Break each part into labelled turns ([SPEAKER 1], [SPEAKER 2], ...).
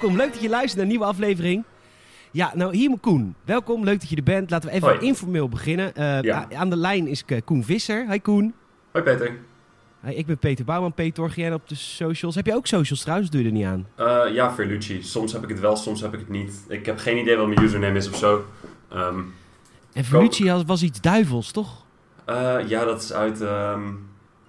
[SPEAKER 1] welkom. Leuk dat je luistert naar een nieuwe aflevering. Ja, nou hier Koen. Welkom, leuk dat je er bent. Laten we even
[SPEAKER 2] Hoi.
[SPEAKER 1] informeel beginnen. Eh,
[SPEAKER 2] Ja.
[SPEAKER 1] Aan de lijn is Koen Visser. Hi Koen.
[SPEAKER 2] Hoi Peter.
[SPEAKER 1] Hi, ik ben Peter Bouwman, Peter jij op de socials. Heb je ook socials trouwens? Doe je er niet aan?
[SPEAKER 2] Eh, ja, Verlucci. Soms heb ik het wel, soms heb ik het niet. Ik heb geen idee wat mijn username is of zo. Ehm,
[SPEAKER 1] En Verlucci was iets duivels, toch?
[SPEAKER 2] eh, ja, dat is uit ehm,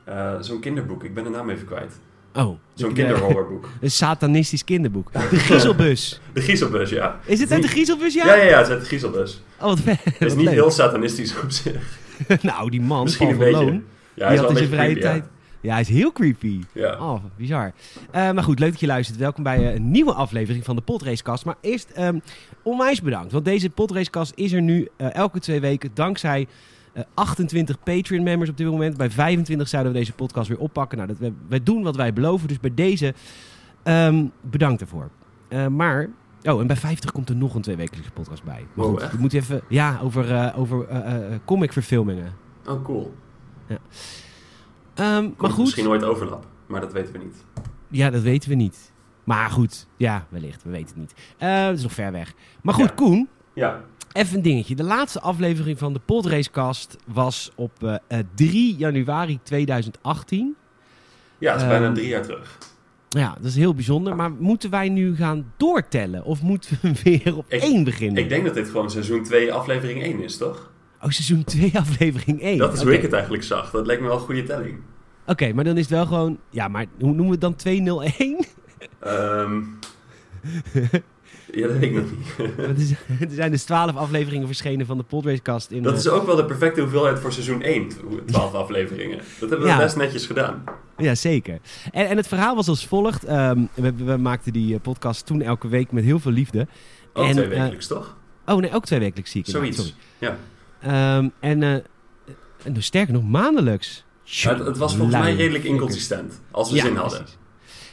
[SPEAKER 2] eh, zo'n kinderboek. Ik ben de naam even kwijt.
[SPEAKER 1] Oh.
[SPEAKER 2] Zo'n
[SPEAKER 1] ik,
[SPEAKER 2] kinderhorrorboek.
[SPEAKER 1] eh, Een satanistisch kinderboek. De Griezelbus.
[SPEAKER 2] De Griezelbus, ja.
[SPEAKER 1] Is het uit de Griezelbus, ja?
[SPEAKER 2] Ja, ja, ja, het is uit de Griezelbus.
[SPEAKER 1] Oh, wat vet.
[SPEAKER 2] Het is niet
[SPEAKER 1] leuk.
[SPEAKER 2] heel satanistisch op zich.
[SPEAKER 1] nou, die man,
[SPEAKER 2] Misschien
[SPEAKER 1] Paul
[SPEAKER 2] een beetje.
[SPEAKER 1] Loon,
[SPEAKER 2] Ja, hij
[SPEAKER 1] die
[SPEAKER 2] is
[SPEAKER 1] had
[SPEAKER 2] wel
[SPEAKER 1] in
[SPEAKER 2] een
[SPEAKER 1] zijn
[SPEAKER 2] beetje
[SPEAKER 1] vrije
[SPEAKER 2] creepy,
[SPEAKER 1] tijd... Ja, hij is heel creepy.
[SPEAKER 2] Ja.
[SPEAKER 1] Oh, bizar. Eh, maar goed, leuk dat je luistert. Welkom bij eh, een nieuwe aflevering van de Podracecast. Maar eerst ehm, onwijs bedankt. Want deze Podracecast is er nu eh, elke twee weken dankzij eh, 28 Patreon-members op dit moment. Bij 25 zouden we deze podcast weer oppakken. Nou, dat, we, wij doen wat wij beloven. Dus bij deze ehm, bedankt ervoor. Eh, maar... Oh, en bij 50 komt er nog een tweewekelijkse podcast bij. Maar
[SPEAKER 2] Wow,
[SPEAKER 1] goed, we moeten even... Ja, over, eh over eh, eh, comicverfilmingen.
[SPEAKER 2] Oh, cool.
[SPEAKER 1] Ehm, maar
[SPEAKER 2] Komt
[SPEAKER 1] goed...
[SPEAKER 2] misschien nooit overlap, maar dat weten we niet.
[SPEAKER 1] Ja, dat weten we niet. Maar goed, ja, wellicht. We weten het niet. Eh, het is nog ver weg. Maar goed,
[SPEAKER 2] Ja.
[SPEAKER 1] Koen,
[SPEAKER 2] Ja.
[SPEAKER 1] Even een dingetje. De laatste aflevering van de Podracecast was op eh, eh, 3 januari 2018.
[SPEAKER 2] Ja, het is bijna
[SPEAKER 1] Ehm,
[SPEAKER 2] drie jaar terug.
[SPEAKER 1] Ja, dat is heel bijzonder. Maar moeten wij nu gaan doortellen? Of moeten we weer op
[SPEAKER 2] Ik-
[SPEAKER 1] één beginnen?
[SPEAKER 2] Ik denk dat dit gewoon seizoen 2, aflevering 1 is, toch?
[SPEAKER 1] Oh, seizoen 2, aflevering 1.
[SPEAKER 2] Dat is
[SPEAKER 1] Oké.
[SPEAKER 2] hoe ik het eigenlijk zag. Dat lijkt me wel een goede telling.
[SPEAKER 1] Oké, maar dan is het wel gewoon... Ja, maar hoe noemen we het dan 201?
[SPEAKER 2] Ehm ja, dat weet ik nog niet.
[SPEAKER 1] Er zijn- dus 12 afleveringen verschenen van de Podracecast. In,
[SPEAKER 2] Dat is ook wel de perfecte hoeveelheid voor seizoen 1, 12 afleveringen. Dat hebben we
[SPEAKER 1] Ja.
[SPEAKER 2] best netjes gedaan.
[SPEAKER 1] Ja, zeker. En, en het verhaal was als volgt. Ehm, we, we maakten die eh, podcast toen elke week met heel veel liefde.
[SPEAKER 2] Ook
[SPEAKER 1] En,
[SPEAKER 2] twee
[SPEAKER 1] eh,
[SPEAKER 2] wekelijks, toch?
[SPEAKER 1] Oh nee, ook twee wekelijks zie ik.
[SPEAKER 2] Zoiets. Ja.
[SPEAKER 1] Sorry. Ehm, en, eh, en dus sterker nog, maandelijks.
[SPEAKER 2] Het, het was volgens mij redelijk inconsistent. Als we
[SPEAKER 1] Ja,
[SPEAKER 2] zin hadden.
[SPEAKER 1] precies.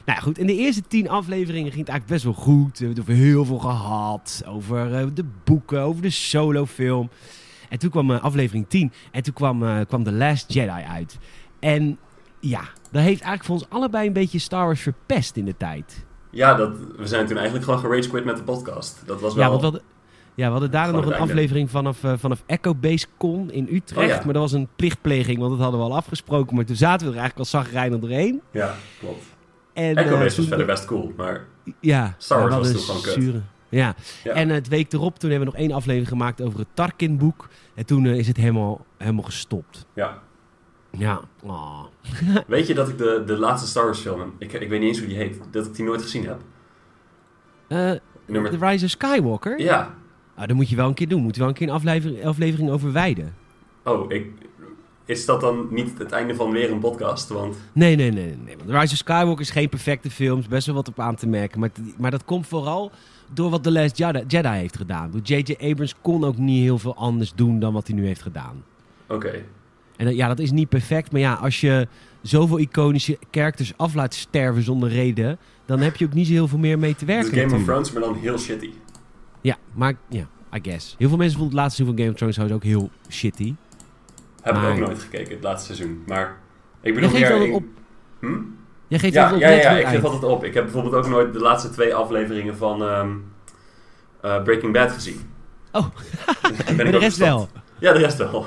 [SPEAKER 1] Nou ja, goed. In de eerste tien afleveringen ging het eigenlijk best wel goed. We hebben het over heel veel gehad. Over eh, de boeken, over de solofilm. En toen kwam eh, aflevering 10. En toen kwam, eh, kwam The Last Jedi uit. En ja, dat heeft eigenlijk voor ons allebei een beetje Star Wars verpest in de tijd.
[SPEAKER 2] Ja, dat, we zijn toen eigenlijk gewoon gerage quit met de podcast. Dat was wel...
[SPEAKER 1] Ja, want we hadden, ja, we hadden daarna
[SPEAKER 2] Gewoon
[SPEAKER 1] nog een
[SPEAKER 2] einde.
[SPEAKER 1] aflevering vanaf, vanaf Echo Base Con in Utrecht.
[SPEAKER 2] Oh ja.
[SPEAKER 1] Maar dat was een plichtpleging, want dat hadden we al afgesproken. Maar toen zaten we er eigenlijk al zagrijnig doorheen.
[SPEAKER 2] Ja, klopt.
[SPEAKER 1] En,
[SPEAKER 2] Echo
[SPEAKER 1] eh,
[SPEAKER 2] Base was
[SPEAKER 1] toen-
[SPEAKER 2] verder best cool, maar...
[SPEAKER 1] Ja,
[SPEAKER 2] Star Wars was toen gewoon kut.
[SPEAKER 1] zure- Ja.
[SPEAKER 2] Ja.
[SPEAKER 1] en eh, het week erop, toen hebben we nog één aflevering gemaakt over het Tarkin-boek. En toen eh, is het helemaal, helemaal gestopt.
[SPEAKER 2] Ja.
[SPEAKER 1] Ja. Oh.
[SPEAKER 2] Weet je dat ik de, de laatste Star Wars film, ik, ik weet niet eens hoe die heet, dat ik die nooit gezien heb?
[SPEAKER 1] Eh,
[SPEAKER 2] Nummer...
[SPEAKER 1] The Rise of Skywalker?
[SPEAKER 2] Ja.
[SPEAKER 1] Ah, dat moet je wel een keer doen. Moet je wel een keer een aflevering, aflevering over wijden.
[SPEAKER 2] Oh, ik... Is dat dan niet het einde van weer een podcast? Want...
[SPEAKER 1] Nee, nee, nee, nee. Want Rise of Skywalker is geen perfecte film. is best wel wat op aan te merken. Maar, maar dat komt vooral door wat The Last Jedi, Jedi heeft gedaan. J.J. Abrams kon ook niet heel veel anders doen dan wat hij nu heeft gedaan.
[SPEAKER 2] Oké.
[SPEAKER 1] En ja, dat is niet perfect. Maar ja, als je zoveel iconische characters af laat sterven zonder reden... dan heb je ook niet zo heel veel meer mee te
[SPEAKER 2] Het
[SPEAKER 1] werken
[SPEAKER 2] Game of. Thrones, maar dan heel shitty.
[SPEAKER 1] Ja, maar ja, I guess. Heel veel mensen vonden het laatste seizoen van Game of Thrones ook heel shitty.
[SPEAKER 2] Heb ik ook nooit gekeken, het laatste seizoen. Maar ik
[SPEAKER 1] Jij
[SPEAKER 2] bedoel meer... in-
[SPEAKER 1] op.
[SPEAKER 2] Hm?
[SPEAKER 1] Jij geeft
[SPEAKER 2] Ja,
[SPEAKER 1] wel op
[SPEAKER 2] ja, ja, ik geef altijd op. Ik heb bijvoorbeeld ook nooit de laatste twee afleveringen van ehm, eh, Breaking Bad gezien.
[SPEAKER 1] Oh.
[SPEAKER 2] Ben ik
[SPEAKER 1] de rest wel.
[SPEAKER 2] Ja, de rest wel.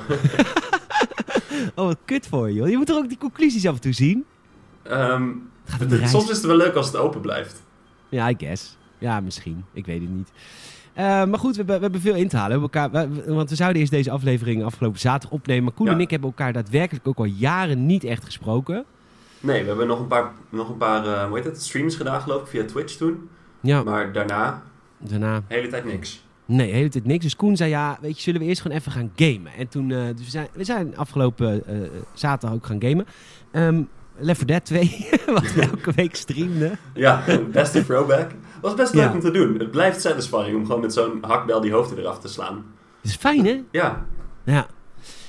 [SPEAKER 1] Oh, wat kut voor je, joh. Je moet toch ook die conclusies af en toe zien?
[SPEAKER 2] Ehm,
[SPEAKER 1] reis?
[SPEAKER 2] soms is het wel leuk als het open blijft.
[SPEAKER 1] Ja, I guess. Ja, misschien. Ik weet het niet. Eh, maar goed, we hebben, we hebben veel in te halen. We elkaar, we- want we zouden eerst deze aflevering afgelopen zaterdag opnemen. Maar Koen
[SPEAKER 2] Ja.
[SPEAKER 1] en ik hebben elkaar daadwerkelijk ook al jaren niet echt gesproken.
[SPEAKER 2] Nee, we hebben nog een paar, nog een paar eh, hoe heet het, streams gedaan geloof ik, via Twitch toen.
[SPEAKER 1] Ja,
[SPEAKER 2] Maar daarna,
[SPEAKER 1] daarna...
[SPEAKER 2] de hele tijd niks.
[SPEAKER 1] Nee, de hele tijd niks. Dus Koen zei, ja, weet je, zullen we eerst gewoon even gaan gamen? En toen, eh, dus we zijn, we zijn afgelopen zaterdag ook gaan gamen. Ehm Left 4 Dead 2, wat we elke week streamden.
[SPEAKER 2] Ja, beste throwback. Was best leuk
[SPEAKER 1] Ja.
[SPEAKER 2] om te doen. Het blijft satisfying om gewoon met zo'n hakbel die hoofden eraf te slaan.
[SPEAKER 1] Dat is fijn, hè?
[SPEAKER 2] Ja,
[SPEAKER 1] Ja.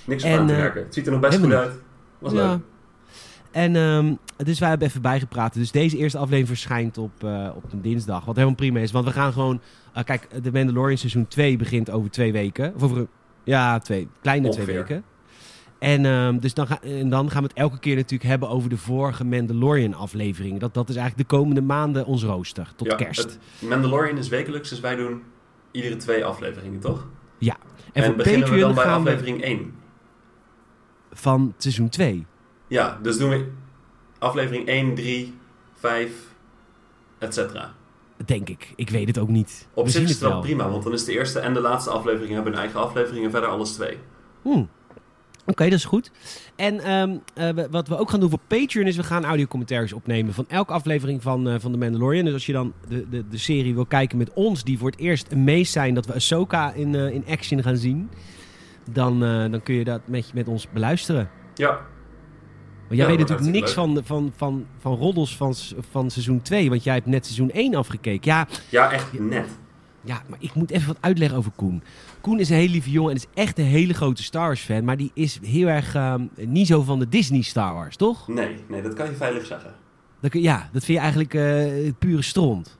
[SPEAKER 2] niks om aan te
[SPEAKER 1] eh,
[SPEAKER 2] werken. Het ziet er nog best goed uit. Was
[SPEAKER 1] ja.
[SPEAKER 2] leuk.
[SPEAKER 1] En ehm, dus wij hebben even bijgepraat. Dus deze eerste aflevering verschijnt op, eh, op een dinsdag. Wat helemaal prima is. Want we gaan gewoon... eh, kijk, de Mandalorian seizoen 2 begint over twee weken. Of over... een- Ja, twee, kleine twee weken. En, ehm, dus dan, ga, en dan gaan we het elke keer natuurlijk hebben over de vorige Mandalorian-aflevering. Dat, dat is eigenlijk de komende maanden ons rooster, tot
[SPEAKER 2] Ja,
[SPEAKER 1] kerst.
[SPEAKER 2] het Mandalorian is wekelijks, dus wij doen iedere twee afleveringen, toch?
[SPEAKER 1] Ja. En,
[SPEAKER 2] En,
[SPEAKER 1] voor
[SPEAKER 2] beginnen we
[SPEAKER 1] Patreon
[SPEAKER 2] dan bij
[SPEAKER 1] gaan we
[SPEAKER 2] aflevering 1.
[SPEAKER 1] van seizoen 2.
[SPEAKER 2] Ja, dus doen we aflevering 1, 3, 5, et cetera.
[SPEAKER 1] Denk ik. Ik weet het ook niet.
[SPEAKER 2] Op
[SPEAKER 1] we
[SPEAKER 2] zich is
[SPEAKER 1] het
[SPEAKER 2] wel prima, want dan is de eerste en de laatste aflevering hebben een eigen aflevering en verder alles twee.
[SPEAKER 1] Hmm. Oké, dat is goed. En ehm, eh, wat we ook gaan doen voor Patreon is we gaan audiocommentaires opnemen van elke aflevering van, eh, van The Mandalorian. Dus als je dan de, de, de serie wil kijken met ons, die voor het eerst amazed zijn dat we Ahsoka in, eh, in action gaan zien, dan, dan kun je dat met, met ons beluisteren.
[SPEAKER 2] Ja,
[SPEAKER 1] Want jij
[SPEAKER 2] Ja,
[SPEAKER 1] weet natuurlijk niks van, van, van, van roddels van, van seizoen 2, want jij hebt net seizoen 1 afgekeken. Ja,
[SPEAKER 2] ja echt net.
[SPEAKER 1] ja, maar ik moet even wat uitleggen over Koen. Koen is een hele lieve jongen en is echt een hele grote Star Wars fan. Maar die is heel erg ehm, niet zo van de Disney Star Wars, toch?
[SPEAKER 2] Nee, nee, dat kan je veilig zeggen.
[SPEAKER 1] Dat, ja, dat vind je eigenlijk eh, pure stront.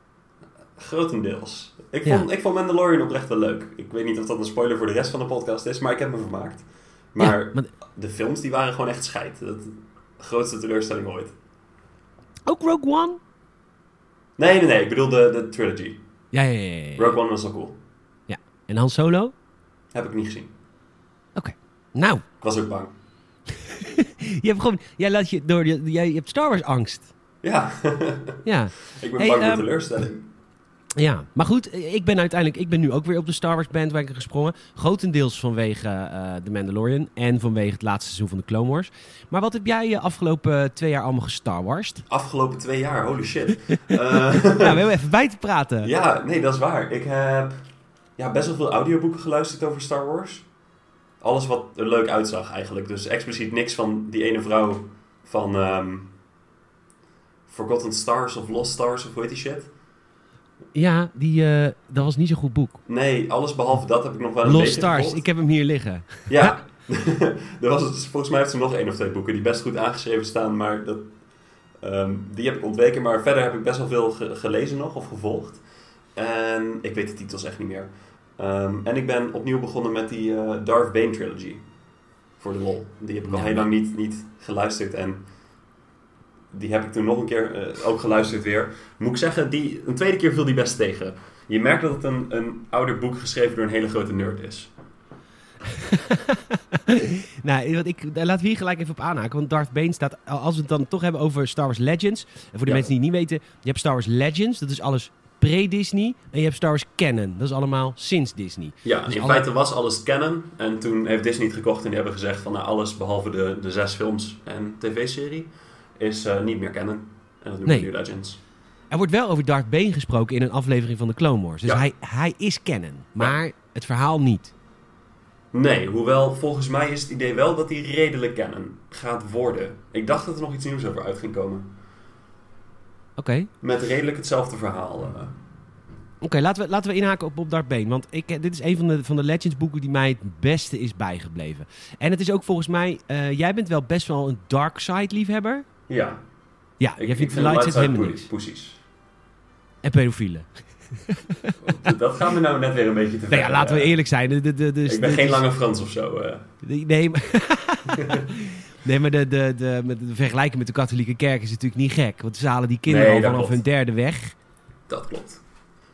[SPEAKER 2] Grotendeels. Ik
[SPEAKER 1] Ja.
[SPEAKER 2] vond, ik vond Mandalorian oprecht wel leuk. Ik weet niet of dat een spoiler voor de rest van de podcast is, maar ik heb me vermaakt. Maar
[SPEAKER 1] Ja, maar
[SPEAKER 2] de films die waren gewoon echt scheid. Dat, grootste teleurstelling ooit.
[SPEAKER 1] ook Rogue One?
[SPEAKER 2] Nee, nee, nee. Ik bedoel de, de trilogy.
[SPEAKER 1] Ja, ja, ja. ja.
[SPEAKER 2] Rogue One was wel cool.
[SPEAKER 1] En Han Solo?
[SPEAKER 2] Heb ik niet gezien.
[SPEAKER 1] Nou,
[SPEAKER 2] Ik was ook bang.
[SPEAKER 1] je hebt gewoon, jij laat je door, je, jij je hebt Star Wars angst.
[SPEAKER 2] Ja,
[SPEAKER 1] Ja.
[SPEAKER 2] ik ben
[SPEAKER 1] Hey,
[SPEAKER 2] bang voor
[SPEAKER 1] ehm,
[SPEAKER 2] teleurstelling.
[SPEAKER 1] Ja, maar goed, ik ben uiteindelijk, ik ben nu ook weer op de Star Wars bandwagon gesprongen. Grotendeels vanwege eh The Mandalorian en vanwege het laatste seizoen van de Clone Wars. Maar wat heb jij eh, afgelopen twee jaar allemaal gestar Warst?
[SPEAKER 2] Afgelopen twee jaar, holy shit. Eh,
[SPEAKER 1] nou, we hebben even bij te praten.
[SPEAKER 2] ja, nee, dat is waar. Ik heb ja, best wel veel audioboeken geluisterd over Star Wars. Alles wat er leuk uitzag eigenlijk. Dus expliciet niks van die ene vrouw van ehm, Forgotten Stars of Lost Stars of hoe heet die shit.
[SPEAKER 1] Ja, die, eh, dat was niet zo'n goed boek.
[SPEAKER 2] Nee, alles behalve dat heb ik nog wel een
[SPEAKER 1] Lost
[SPEAKER 2] beetje
[SPEAKER 1] Stars,
[SPEAKER 2] gevolgd.
[SPEAKER 1] ik heb hem hier liggen.
[SPEAKER 2] Ja, er was, het- volgens mij heeft ze nog één of twee boeken die best goed aangeschreven staan, maar dat, ehm, die heb ik ontweken. Maar verder heb ik best wel veel ge- gelezen nog of gevolgd. En ik weet de titels echt niet meer. Ehm, en ik ben opnieuw begonnen met die eh, Darth Bane trilogy. Voor de lol. Die heb ik al
[SPEAKER 1] Ja,
[SPEAKER 2] heel lang niet, niet geluisterd. En die heb ik toen nog een keer eh, ook geluisterd weer. Moet ik zeggen, die, een tweede keer viel die best tegen. Je merkt dat het een, een ouder boek geschreven door een hele grote nerd is.
[SPEAKER 1] nou, wat ik, laten we hier gelijk even op aanhaken. Want Darth Bane staat, als we het dan toch hebben over Star Wars Legends. En voor de
[SPEAKER 2] Ja.
[SPEAKER 1] mensen die het niet weten, je hebt Star Wars Legends, dat is alles pre-Disney. En je hebt Star Wars Canon, dat is allemaal sinds Disney.
[SPEAKER 2] Ja,
[SPEAKER 1] Dus
[SPEAKER 2] in
[SPEAKER 1] alle-
[SPEAKER 2] feite was alles canon. En toen heeft Disney het gekocht en die hebben gezegd van nou, alles behalve de, de zes films en tv-serie is eh, niet meer canon. En dat noemen
[SPEAKER 1] Nee.
[SPEAKER 2] we nu Legends.
[SPEAKER 1] Er wordt wel over Darth Bane gesproken in een aflevering van de Clone Wars. Dus
[SPEAKER 2] Ja.
[SPEAKER 1] hij, hij is canon, maar het verhaal niet.
[SPEAKER 2] Nee, hoewel volgens mij is het idee wel dat die redelijk canon gaat worden. Ik dacht dat er nog iets nieuws over uit ging komen.
[SPEAKER 1] Oké.
[SPEAKER 2] Met redelijk hetzelfde verhaal. eh.
[SPEAKER 1] Oké, laten, we, laten we inhaken op, Darth Bane. Want ik, eh, dit is een van de, van de Legends boeken die mij het beste is bijgebleven. En het is ook volgens mij... eh, jij bent wel best wel een dark side liefhebber.
[SPEAKER 2] ja,
[SPEAKER 1] Ja,
[SPEAKER 2] ik,
[SPEAKER 1] jij vindt de light side helemaal niks.
[SPEAKER 2] poesies.
[SPEAKER 1] En pedofielen.
[SPEAKER 2] dat gaan we nou net weer een beetje te ver.
[SPEAKER 1] Nou ja, laten we eerlijk zijn. De, de, de, de-
[SPEAKER 2] Ik ben geen lange Frans of zo.
[SPEAKER 1] Nee, maar, nee, maar de, de, de, met de vergelijking met de katholieke kerk is natuurlijk niet gek. Want ze halen die kinderen
[SPEAKER 2] Nee,
[SPEAKER 1] al vanaf
[SPEAKER 2] klopt.
[SPEAKER 1] hun derde weg.
[SPEAKER 2] Dat klopt.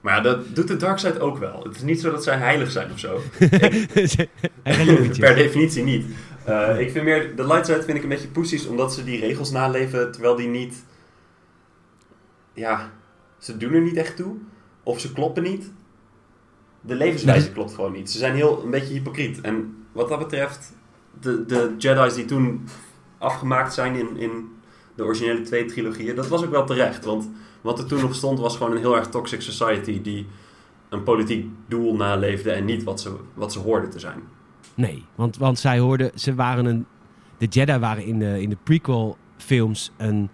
[SPEAKER 2] Maar ja, dat doet de dark side ook wel. Het is niet zo dat zij heilig zijn of zo. per definitie niet. Eh, ik vind meer, de light side vind ik een beetje poesies, omdat ze die regels naleven, terwijl die niet... Ja, ze doen er niet echt toe. Of ze kloppen niet. De levenswijze
[SPEAKER 1] Nee.
[SPEAKER 2] klopt gewoon niet. Ze zijn heel een beetje hypocriet. En wat dat betreft, de, de Jedi's die toen afgemaakt zijn in, in de originele twee trilogieën, dat was ook wel terecht. Want wat er toen nog stond was gewoon een heel erg toxic society die een politiek doel naleefde en niet wat ze, wat ze hoorden te zijn.
[SPEAKER 1] Nee, want, want zij hoorden, ze waren een. De Jedi waren in de, in de prequel-films een,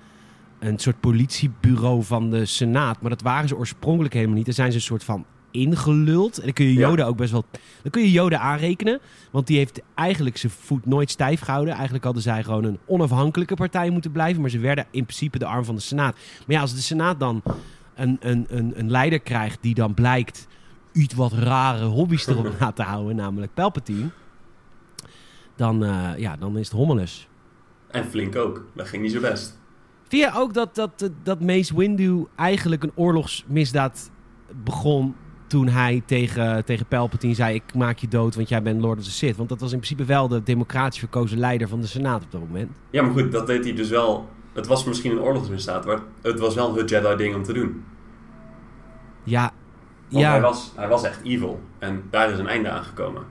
[SPEAKER 1] een soort politiebureau van de Senaat. Maar dat waren ze oorspronkelijk helemaal niet. Daar zijn ze een soort van ingeluld. En dan kun je
[SPEAKER 2] Ja.
[SPEAKER 1] Yoda ook best wel. Dan kun je Yoda aanrekenen. Want die heeft eigenlijk zijn voet nooit stijf gehouden. Eigenlijk hadden zij gewoon een onafhankelijke partij moeten blijven. Maar ze werden in principe de arm van de Senaat. Maar ja, als de Senaat dan een, een, een, een leider krijgt die dan blijkt iets wat rare hobby's erop na te houden, namelijk Palpatine. dan, eh, ja, dan is het hommeles.
[SPEAKER 2] En flink ook. Dat ging niet zo best.
[SPEAKER 1] Vind je ook dat, dat, dat Mace Windu eigenlijk een oorlogsmisdaad begon toen hij tegen, tegen Palpatine zei... ik maak je dood, want jij bent Lord of the Sith. Want dat was in principe wel de democratisch verkozen leider van de Senaat op dat moment.
[SPEAKER 2] Ja, maar goed, dat deed hij dus wel... Het was misschien een oorlogsmisdaad, maar het was wel het Jedi-ding om te doen.
[SPEAKER 1] Ja,
[SPEAKER 2] Want
[SPEAKER 1] ja,
[SPEAKER 2] hij, was, hij was echt evil. En daar is een einde aan gekomen.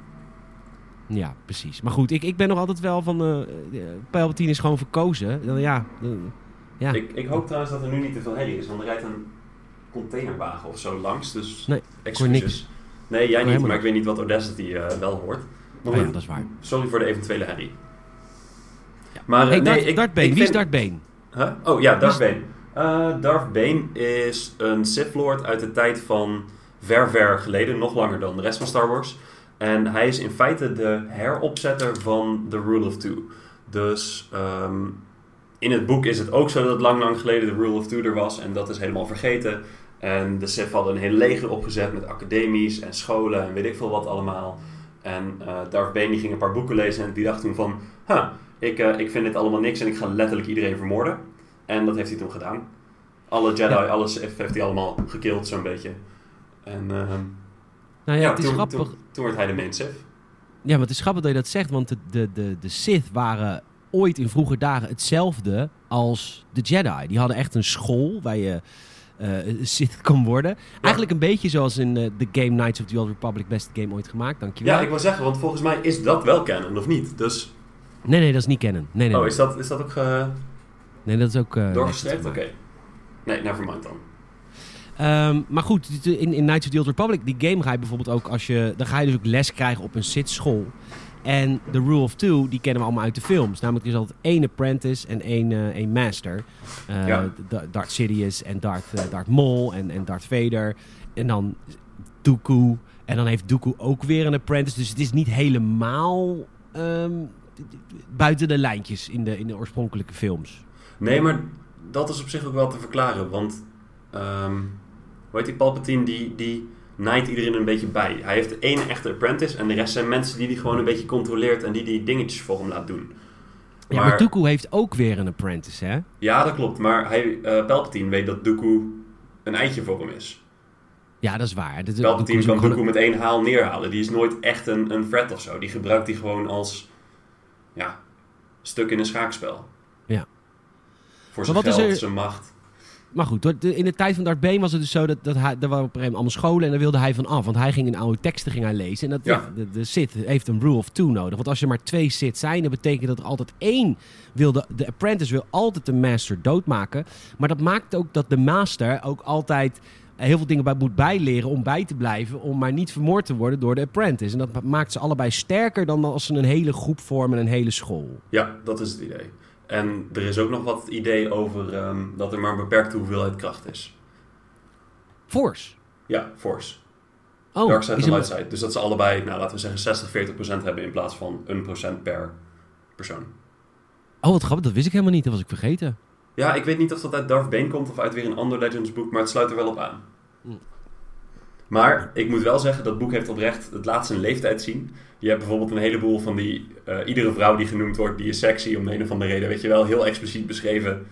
[SPEAKER 1] ja, precies. Maar goed, ik, ik ben nog altijd wel van... eh, Palpatine is gewoon verkozen. Dan, ja, ja.
[SPEAKER 2] Ik, ik hoop trouwens dat er nu niet te veel herrie is, want er rijdt een containerwagen of zo langs. Dus
[SPEAKER 1] Nee,
[SPEAKER 2] excuses.
[SPEAKER 1] niks.
[SPEAKER 2] Nee, jij niet, maar ik weet niet wat Audacity eh, wel hoort. Maar
[SPEAKER 1] Oh ja, dat is waar.
[SPEAKER 2] Sorry voor de eventuele herrie.
[SPEAKER 1] Ja.
[SPEAKER 2] Maar, eh,
[SPEAKER 1] hey,
[SPEAKER 2] nee,
[SPEAKER 1] Darth,
[SPEAKER 2] ik-
[SPEAKER 1] Darth Bane.
[SPEAKER 2] ik
[SPEAKER 1] Wie is Darth Bane?
[SPEAKER 2] Huh? Oh ja, Darth Bane. Eh, Darth Bane is een Sith Lord uit de tijd van ver, ver geleden. Nog langer dan de rest van Star Wars. En hij is in feite de heropzetter van The Rule of Two. Dus ehm, in het boek is het ook zo dat het lang, lang geleden de Rule of Two er was. En dat is helemaal vergeten. En de Sith hadden een hele leger opgezet met academies en scholen en weet ik veel wat allemaal. En eh Darth Bane die ging een paar boeken lezen en die dacht toen van... Huh, ik, eh, ik vind dit allemaal niks en ik ga letterlijk iedereen vermoorden. En dat heeft hij toen gedaan. Alle Jedi,
[SPEAKER 1] Ja.
[SPEAKER 2] alles heeft hij allemaal gekild zo'n beetje. En ehm,
[SPEAKER 1] Nou ja,
[SPEAKER 2] ja,
[SPEAKER 1] het is
[SPEAKER 2] toen,
[SPEAKER 1] grappig.
[SPEAKER 2] Toen, toen werd hij de main Sith.
[SPEAKER 1] Ja, maar het is grappig dat je dat zegt, want de, de, de, de Sith waren ooit in vroeger dagen hetzelfde als de Jedi. Die hadden echt een school waar je eh, Sith kon worden. Eigenlijk een beetje zoals in eh, de game Knights of the Old Republic, beste game ooit gemaakt, dankjewel.
[SPEAKER 2] Ja, ik wil zeggen, want volgens mij is dat wel canon, of niet? Dus,
[SPEAKER 1] Nee, nee, dat is niet kennen. Nee, nee,
[SPEAKER 2] oh, is dat, is dat ook
[SPEAKER 1] nee dat is ook... eh,
[SPEAKER 2] doorgestreept? Oké. Nee, nevermind dan.
[SPEAKER 1] Ehm, maar goed, in, in Knights of the Old Republic, die game ga je bijvoorbeeld ook als je... Dan ga je dus ook les krijgen op een Sith school. En de Rule of Two, die kennen we allemaal uit de films. Namelijk, er is altijd één apprentice en één, één master.
[SPEAKER 2] Ja.
[SPEAKER 1] Da- Darth Sidious en Darth, eh, Darth Maul en, en Darth Vader. En dan Dooku. En dan heeft Dooku ook weer een apprentice. Dus het is niet helemaal ehm, buiten de lijntjes in de, in de oorspronkelijke films.
[SPEAKER 2] Nee, maar dat is op zich ook wel te verklaren, want... ehm hoe heet die Palpatine, die, die naait iedereen een beetje bij. Hij heeft één echte apprentice en de rest zijn mensen die hij gewoon een beetje controleert en die die dingetjes voor hem laat doen.
[SPEAKER 1] Ja, maar, Dooku heeft ook weer een apprentice, hè?
[SPEAKER 2] Ja, dat klopt, maar hij, eh, Palpatine weet dat Dooku een eitje voor hem is.
[SPEAKER 1] Ja, dat is waar. Dat,
[SPEAKER 2] Palpatine kan Dooku met één haal neerhalen. Die is nooit echt een, een threat of zo. Die gebruikt hij gewoon als ja, stuk in een schaakspel.
[SPEAKER 1] Ja.
[SPEAKER 2] Voor zijn
[SPEAKER 1] Maar
[SPEAKER 2] geld,
[SPEAKER 1] er-
[SPEAKER 2] zijn macht.
[SPEAKER 1] Maar goed, in de tijd van Darth Bane was het dus zo dat, dat hij, er waren op een gegeven moment allemaal scholen en daar wilde hij van af. Want hij ging in oude teksten ging hij lezen. En dat,
[SPEAKER 2] Ja.
[SPEAKER 1] de, de Sith heeft een rule of two nodig. Want als er maar twee Sith zijn, dan betekent dat er altijd één wil. De, de apprentice wil altijd de master doodmaken. Maar dat maakt ook dat de master ook altijd heel veel dingen bij moet bijleren om bij te blijven. Om maar niet vermoord te worden door de apprentice. En dat maakt ze allebei sterker dan als ze een hele groep vormen en een hele school.
[SPEAKER 2] Ja, dat is het idee. En er is ook nog wat idee over ehm, dat er maar een beperkte hoeveelheid kracht is.
[SPEAKER 1] Force.
[SPEAKER 2] Ja, force.
[SPEAKER 1] Oh,
[SPEAKER 2] Dark side en light side. Dus dat ze allebei, nou, laten we zeggen 60, 40 procent hebben in plaats van een procent per persoon.
[SPEAKER 1] oh, wat grappig. Dat wist ik helemaal niet. Dat was ik vergeten.
[SPEAKER 2] Ja, ik weet niet of dat uit Darth Bane komt of uit weer een ander Legends boek, maar het sluit er wel op aan. Maar ik moet wel zeggen, dat boek heeft oprecht het laat zijn leeftijd zien. Je hebt bijvoorbeeld een heleboel van die... eh, iedere vrouw die genoemd wordt, die is sexy om de een of andere reden. Weet je wel, heel expliciet beschreven.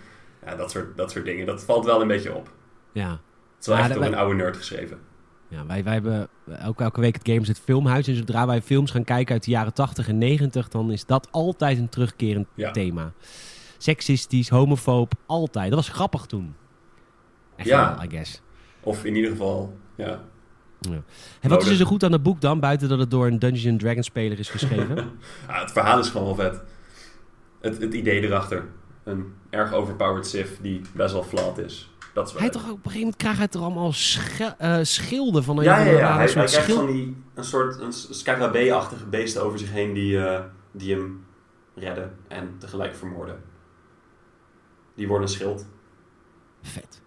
[SPEAKER 2] Ja, dat soort, dat soort dingen. Dat valt wel een beetje op.
[SPEAKER 1] Ja.
[SPEAKER 2] Het is wel
[SPEAKER 1] Ja,
[SPEAKER 2] echt door
[SPEAKER 1] wij-
[SPEAKER 2] een oude nerd geschreven.
[SPEAKER 1] Ja, wij, wij hebben elke, elke week het Games het Filmhuis. En zodra wij films gaan kijken uit de jaren 80 en 90, dan is dat altijd een terugkerend
[SPEAKER 2] Ja.
[SPEAKER 1] thema. Seksistisch, homofoob, altijd. Dat was grappig toen. Echt
[SPEAKER 2] Ja.
[SPEAKER 1] wel, I guess.
[SPEAKER 2] Of in ieder geval, ja.
[SPEAKER 1] En wat is er zo goed aan het boek dan, buiten dat het door een Dungeons Dragons speler is geschreven?
[SPEAKER 2] Ja, het verhaal is gewoon wel vet. Het, het idee erachter. Een erg overpowered Sith die best wel flat is. Dat is wel
[SPEAKER 1] hij toch ook, op een gegeven moment krijgt hij toch allemaal eh, schilden van een,
[SPEAKER 2] Ja, ja, ja. Hij, krijgt van die, een soort een scarabee-achtige beesten over zich heen die, eh, die hem redden en tegelijk vermoorden. Die worden een schild.
[SPEAKER 1] Vet.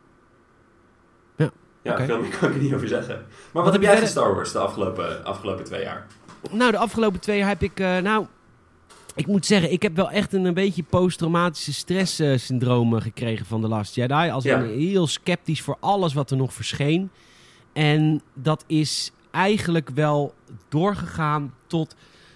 [SPEAKER 2] Ja, veel meer kan ik er niet over zeggen. Maar wat,
[SPEAKER 1] heb
[SPEAKER 2] jij van Star Wars de afgelopen, afgelopen twee jaar?
[SPEAKER 1] Nou, de afgelopen twee jaar heb ik... eh, nou, ik moet zeggen, ik heb wel echt een, een beetje posttraumatische stress-syndroom gekregen van The Last Jedi. Als
[SPEAKER 2] Ja.
[SPEAKER 1] heel sceptisch voor alles wat er nog verscheen. En dat is eigenlijk wel doorgegaan tot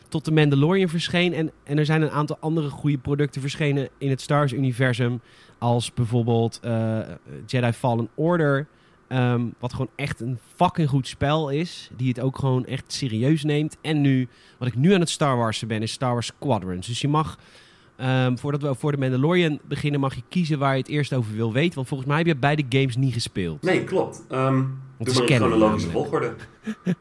[SPEAKER 1] tot The Mandalorian verscheen. En, en er zijn een aantal andere goede producten verschenen in het Star Wars-universum. Als bijvoorbeeld eh, Jedi Fallen Order. Ehm, wat gewoon echt een fucking goed spel is. Die het ook gewoon echt serieus neemt. En nu, wat ik nu aan het Star Warsen ben, is Star Wars Squadrons. Dus je mag, ehm, voordat we voor de Mandalorian beginnen, mag je kiezen waar je het eerst over wil weten. Want volgens mij heb je beide games niet gespeeld.
[SPEAKER 2] Nee, klopt.
[SPEAKER 1] Het
[SPEAKER 2] doe
[SPEAKER 1] is
[SPEAKER 2] maar in
[SPEAKER 1] canon
[SPEAKER 2] chronologische volgorde.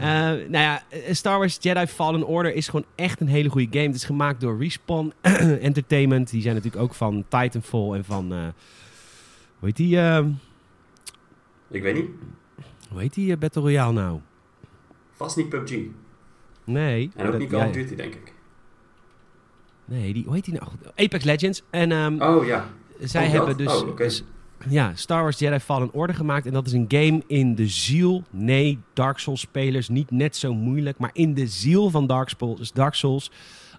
[SPEAKER 1] Eh, nou ja, eh, Star Wars Jedi Fallen Order is gewoon echt een hele goede game. Het is gemaakt door Respawn Entertainment. Die zijn natuurlijk ook van Titanfall en van... eh, hoe heet die, eh,
[SPEAKER 2] Ik weet niet.
[SPEAKER 1] hoe heet die eh, Battle Royale nou?
[SPEAKER 2] Vast niet PUBG.
[SPEAKER 1] Nee.
[SPEAKER 2] En ook
[SPEAKER 1] dat-
[SPEAKER 2] niet Call of
[SPEAKER 1] ja,
[SPEAKER 2] Duty, denk ik.
[SPEAKER 1] Nee, die, hoe heet die nou? Apex Legends. En ehm,
[SPEAKER 2] Oh ja.
[SPEAKER 1] zij
[SPEAKER 2] oh,
[SPEAKER 1] hebben dus,
[SPEAKER 2] Oh,
[SPEAKER 1] dus ja, Star Wars Jedi Fallen Order gemaakt. En dat is een game in de ziel. Nee, Dark Souls spelers niet net zo moeilijk. Maar in de ziel van Dark Souls. Dark Souls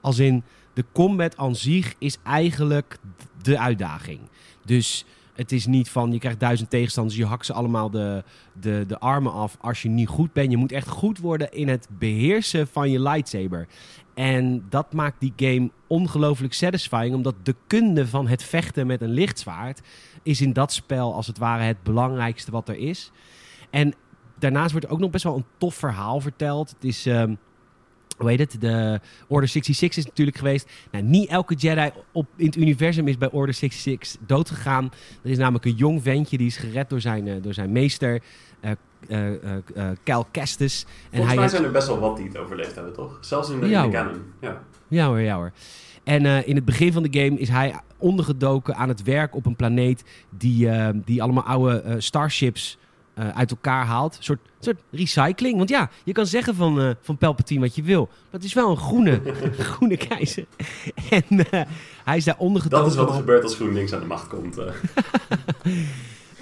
[SPEAKER 1] als in de combat aan zich is eigenlijk de uitdaging. Dus het is niet van je krijgt duizend tegenstanders. Je hakt ze allemaal de, de, de armen af als je niet goed bent. Je moet echt goed worden in het beheersen van je lightsaber. En dat maakt die game ongelooflijk satisfying. Omdat de kunde van het vechten met een lichtzwaard is in dat spel als het ware het belangrijkste wat er is. En daarnaast wordt ook nog best wel een tof verhaal verteld. Het is, ehm, hoe heet het? De Order 66 is natuurlijk geweest. Nou, niet elke Jedi op, in het universum is bij Order 66 doodgegaan. Er is namelijk een jong ventje die is gered door zijn, eh, door zijn meester, eh, eh, eh, Cal Kestis. En
[SPEAKER 2] Volgens mij
[SPEAKER 1] heeft-
[SPEAKER 2] zijn er best wel wat die het overleefd hebben, toch? Zelfs in de,
[SPEAKER 1] Ja,
[SPEAKER 2] in de
[SPEAKER 1] hoor.
[SPEAKER 2] canon. Ja.
[SPEAKER 1] Ja hoor, ja hoor. En eh, in het begin van de game is hij ondergedoken aan het werk op een planeet die, eh, die allemaal oude starships eh, uit elkaar haalt. Een soort, soort recycling. Want ja, je kan zeggen van, eh van Palpatine wat je wil. Maar het is wel een groene, groene keizer. En eh, hij is daar ondergedoken.
[SPEAKER 2] Dat is wat er gebeurt als GroenLinks aan de macht komt. eh.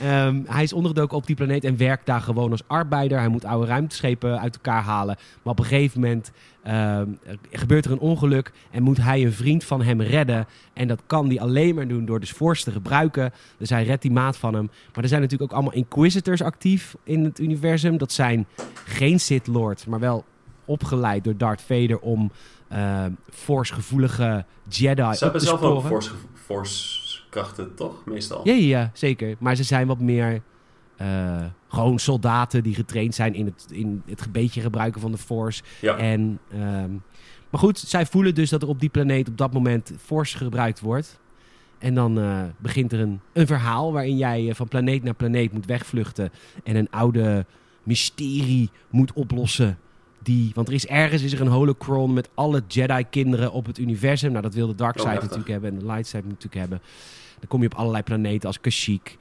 [SPEAKER 1] Ehm, hij is ondergedoken op die planeet en werkt daar gewoon als arbeider. Hij moet oude ruimteschepen uit elkaar halen. Maar op een gegeven moment ehm, gebeurt er een ongeluk en moet hij een vriend van hem redden. En dat kan hij alleen maar doen door de Force te gebruiken. Dus hij redt die maat van hem. Maar er zijn natuurlijk ook allemaal Inquisitors actief in het universum. Dat zijn geen Sith Lords, maar wel opgeleid door Darth Vader om ehm Force-gevoelige Jedi
[SPEAKER 2] Ze hebben zelf ook
[SPEAKER 1] sporen.
[SPEAKER 2] force, force krachten, toch? Meestal.
[SPEAKER 1] Ja, ja, ja, zeker. Maar ze zijn wat meer eh, gewoon soldaten die getraind zijn in het, in het beetje gebruiken van de Force.
[SPEAKER 2] Ja.
[SPEAKER 1] En, ehm, maar goed, zij voelen dus dat er op die planeet op dat moment Force gebruikt wordt. En dan eh, begint er een, een verhaal waarin jij eh, van planeet naar planeet moet wegvluchten. En een oude mysterie moet oplossen. Die, want er is ergens is er een holocron met alle Jedi-kinderen op het universum. Nou, dat wil de Darkseid
[SPEAKER 2] Oh, heftig.
[SPEAKER 1] natuurlijk hebben en de Lightside natuurlijk hebben. Dan kom je op allerlei planeten als Kashyyyk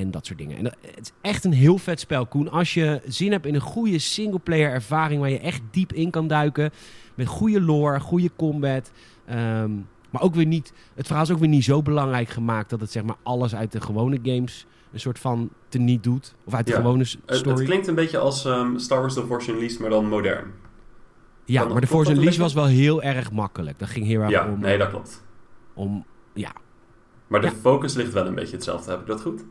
[SPEAKER 1] en dat soort dingen. En dat, het is echt een heel vet spel, Koen. Als je zin hebt in een goede singleplayer ervaring waar je echt diep in kan duiken. Met goede lore, goede combat. ehm, maar ook weer niet, het verhaal is ook weer niet zo belangrijk gemaakt dat het zeg maar alles uit de gewone games een soort van teniet doet. Of uit de
[SPEAKER 2] Ja.
[SPEAKER 1] gewone
[SPEAKER 2] Het,
[SPEAKER 1] story.
[SPEAKER 2] het klinkt een beetje als ehm, Star Wars The Force Unleashed, maar dan modern.
[SPEAKER 1] ja, maar de
[SPEAKER 2] klopt
[SPEAKER 1] Force Unleashed was wel heel erg makkelijk. Dat ging heel erg
[SPEAKER 2] Ja,
[SPEAKER 1] om,
[SPEAKER 2] nee, dat klopt.
[SPEAKER 1] om... Ja,
[SPEAKER 2] Maar de
[SPEAKER 1] Ja.
[SPEAKER 2] focus ligt wel een beetje hetzelfde. Heb ik dat goed?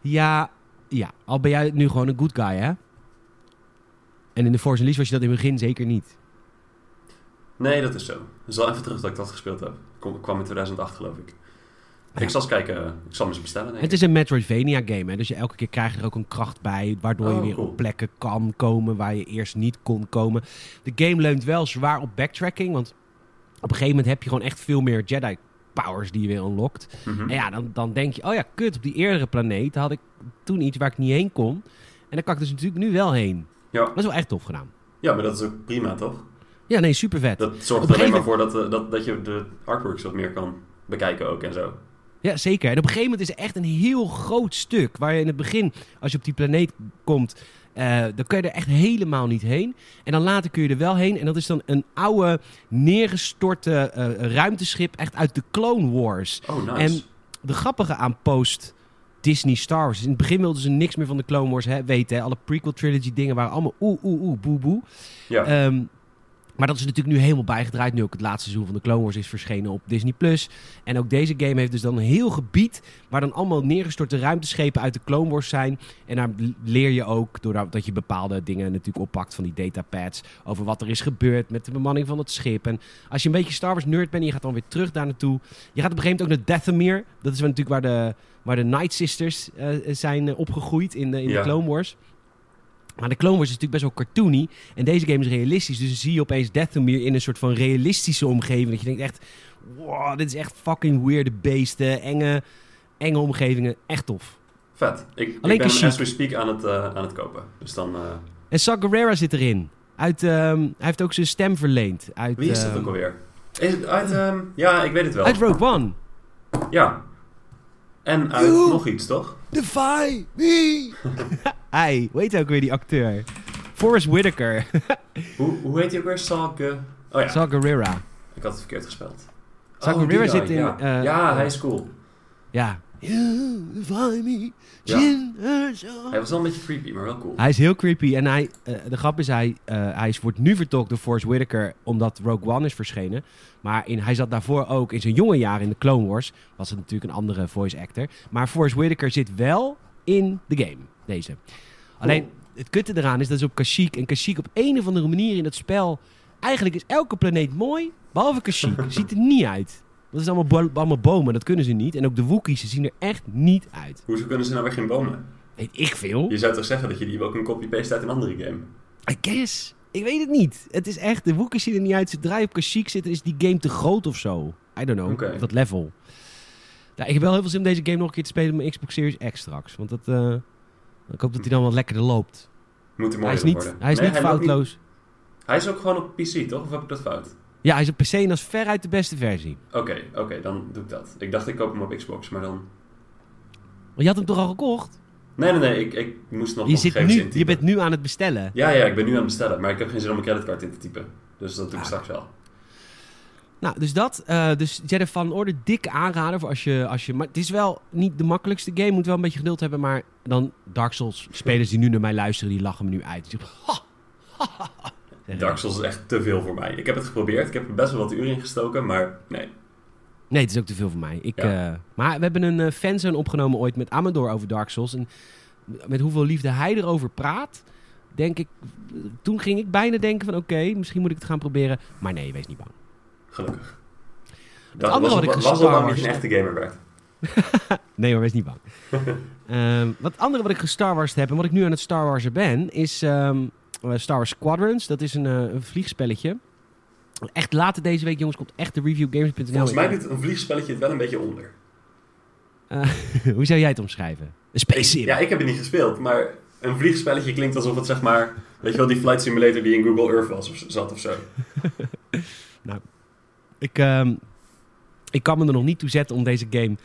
[SPEAKER 1] Ja, ja, al ben jij nu gewoon een good guy, hè? En in de Force Unleashed was je dat in het begin zeker niet.
[SPEAKER 2] Nee, dat is zo. Het is even terug dat ik dat gespeeld heb. Kom, kwam in 2008, geloof ik.
[SPEAKER 1] Ja.
[SPEAKER 2] Ik zal eens kijken. Ik zal hem eens bestellen,
[SPEAKER 1] Het
[SPEAKER 2] ik.
[SPEAKER 1] is een Metroidvania game, hè? dus je elke keer krijg je er ook een kracht bij, waardoor je
[SPEAKER 2] Oh,
[SPEAKER 1] weer
[SPEAKER 2] cool.
[SPEAKER 1] op plekken kan komen waar je eerst niet kon komen. De game leunt wel zwaar op backtracking, want op een gegeven moment heb je gewoon echt veel meer Jedi powers die je weer unlockt.
[SPEAKER 2] Mhm.
[SPEAKER 1] En ja, dan, dan denk je, oh ja, kut, op die eerdere planeet had ik toen iets waar ik niet heen kon. En daar kan ik dus natuurlijk nu wel heen.
[SPEAKER 2] Ja.
[SPEAKER 1] Dat is wel echt tof gedaan.
[SPEAKER 2] ja, maar dat is ook prima, toch?
[SPEAKER 1] Ja, nee, super vet.
[SPEAKER 2] Dat zorgt er
[SPEAKER 1] een
[SPEAKER 2] alleen maar voor dat, eh, dat, dat je de artworks wat meer kan bekijken ook en zo.
[SPEAKER 1] Ja, zeker. En op een gegeven moment is er echt een heel groot stuk. Waar je in het begin, als je op die planeet komt, eh, dan kun je er echt helemaal niet heen. En dan later kun je er wel heen. En dat is dan een oude, neergestorte eh, ruimteschip, echt uit de Clone Wars.
[SPEAKER 2] Oh, nice.
[SPEAKER 1] En de grappige aan post Disney Star Wars. is In het begin wilden ze niks meer van de Clone Wars hè, weten. Hè. Alle prequel trilogy dingen waren allemaal oeh, oeh, oeh, boe, boe.
[SPEAKER 2] ja.
[SPEAKER 1] Ehm, Maar dat is natuurlijk nu helemaal bijgedraaid. Nu ook het laatste seizoen van de Clone Wars is verschenen op Disney+. Plus. En ook deze game heeft dus dan een heel gebied... waar dan allemaal neergestorte ruimteschepen uit de Clone Wars zijn. En daar leer je ook, doordat je bepaalde dingen natuurlijk oppakt... van die datapads, over wat er is gebeurd met de bemanning van het schip. En als je een beetje Star Wars nerd bent en je gaat dan weer terug daar naartoe... je gaat op een gegeven moment ook naar Dathomir. Dat is natuurlijk waar de, waar de Night Sisters eh, zijn opgegroeid in de, in
[SPEAKER 2] Ja.
[SPEAKER 1] de Clone Wars... Maar de Clone Wars is natuurlijk best wel cartoony. En deze game is realistisch. Dus dan zie je opeens Dathomir in een soort van realistische omgeving. Dat je denkt echt... Wow, dit is echt fucking weirde beesten. Enge, enge omgevingen. Echt tof.
[SPEAKER 2] Vet. Ik, ben as we speak aan het, eh, aan het kopen. Dus dan... eh,
[SPEAKER 1] En Saw Gerrera zit erin. Uit, ehm, hij heeft ook zijn stem verleend. Uit,
[SPEAKER 2] wie is dat
[SPEAKER 1] ehm,
[SPEAKER 2] ook alweer? Is het uit... ehm, ja, ik weet het wel.
[SPEAKER 1] Uit Rogue One.
[SPEAKER 2] Ja. En uit
[SPEAKER 1] You-
[SPEAKER 2] nog iets, toch?
[SPEAKER 1] Defy me. Hij, weet ook weer die acteur? Forrest Whitaker.
[SPEAKER 2] Hoe, hoe heet hij ook weer? Salke... Oh ja, ik had het verkeerd gespeld.
[SPEAKER 1] Saw
[SPEAKER 2] Oh,
[SPEAKER 1] zit in,
[SPEAKER 2] Ja,
[SPEAKER 1] eh,
[SPEAKER 2] ja
[SPEAKER 1] eh,
[SPEAKER 2] hij is cool.
[SPEAKER 1] Ja. You defy me.
[SPEAKER 2] Ja. Hij was wel een beetje creepy, maar wel cool.
[SPEAKER 1] Hij is heel creepy. En hij, eh, de grap is, hij, eh, hij is, wordt nu vertolkt door Forrest Whitaker omdat Rogue One is verschenen. Maar in, hij zat daarvoor ook in zijn jonge jaren in de Clone Wars. Was het natuurlijk een andere voice actor. Maar Forrest Whitaker zit wel in de game, deze. Alleen, het kutte eraan is dat is op Kashyyyk. En Kashyyyk op een of andere manier in dat spel... Eigenlijk is elke planeet mooi, behalve Kashyyyk. Ziet er niet uit. Dat is allemaal, bo- allemaal bomen, dat kunnen ze niet. En ook de Wookiees, ze zien er echt niet uit.
[SPEAKER 2] Hoezo kunnen ze nou weer geen bomen?
[SPEAKER 1] Weet ik veel.
[SPEAKER 2] Je zou toch zeggen dat je die ook een copy-paste uit een andere game?
[SPEAKER 1] I guess. Ik weet het niet. Het is echt, de Wookiees zien er niet uit. Zodra je op Kashyyyk zit, is die game te groot of zo. I don't know. Op dat level. Ja, ik heb wel heel veel zin om deze game nog een keer te spelen op mijn Xbox Series X straks. Want dat, eh, ik hoop dat hij dan wat lekkerder loopt.
[SPEAKER 2] Moet er
[SPEAKER 1] Hij is niet,
[SPEAKER 2] worden.
[SPEAKER 1] hij is
[SPEAKER 2] Nee,
[SPEAKER 1] niet foutloos.
[SPEAKER 2] Hij is ook gewoon op PC, toch? Of heb ik dat fout?
[SPEAKER 1] Ja, hij is op PC en dat is veruit de beste versie.
[SPEAKER 2] Oké, oké, dan doe ik dat. Ik dacht ik koop hem op Xbox, maar dan...
[SPEAKER 1] Maar je had hem toch al gekocht?
[SPEAKER 2] Nee, nee, nee, ik, ik moest nog
[SPEAKER 1] Je,
[SPEAKER 2] nog
[SPEAKER 1] zit nu, je bent nu aan het bestellen.
[SPEAKER 2] Ja, ja, ik ben nu aan het bestellen, maar ik heb geen zin om mijn creditcard in te typen. Dus dat doe ik
[SPEAKER 1] Ah.
[SPEAKER 2] straks wel.
[SPEAKER 1] Nou, dus dat. eh, dus Jedi Fallen Order, dik aanraden voor als je, als je... Maar het is wel niet de makkelijkste game. Moet wel een beetje geduld hebben. Maar dan Dark Souls spelers die nu naar mij luisteren, die lachen me nu uit. Zeggen, "Ha, ha, ha, ha."
[SPEAKER 2] Dark Souls is echt te veel voor mij. Ik heb het geprobeerd, ik heb er best wel wat uren in gestoken, maar nee.
[SPEAKER 1] Nee, het is ook te veel voor mij. Ik,
[SPEAKER 2] Ja.
[SPEAKER 1] eh, maar we hebben een eh, fanzone opgenomen ooit met Amador over Dark Souls. En met hoeveel liefde hij erover praat, denk ik... Toen ging ik bijna denken van oké, misschien moet ik het gaan proberen. Maar nee, wees niet bang.
[SPEAKER 2] Gelukkig.
[SPEAKER 1] andere
[SPEAKER 2] was,
[SPEAKER 1] wat ik
[SPEAKER 2] was al lang niet een echte gamer werd.
[SPEAKER 1] Nee hoor, wees niet bang. Ehm, wat andere wat ik gestar Wars heb en wat ik nu aan het Star Warsen ben, is ehm, eh, Star Wars Squadrons. Dat is een, eh, een vliegspelletje. Echt later deze week, jongens, komt echt de reviewgames.nl.
[SPEAKER 2] Volgens mij doet een vliegspelletje het wel een beetje onder.
[SPEAKER 1] Eh, hoe zou jij het omschrijven? Een space.
[SPEAKER 2] Ja, ik heb het niet gespeeld, maar een vliegspelletje klinkt alsof het zeg maar... Weet je wel, die flight simulator die in Google Earth was of zat of zo.
[SPEAKER 1] Ik, ehm, ik kan me er nog niet toe zetten om deze game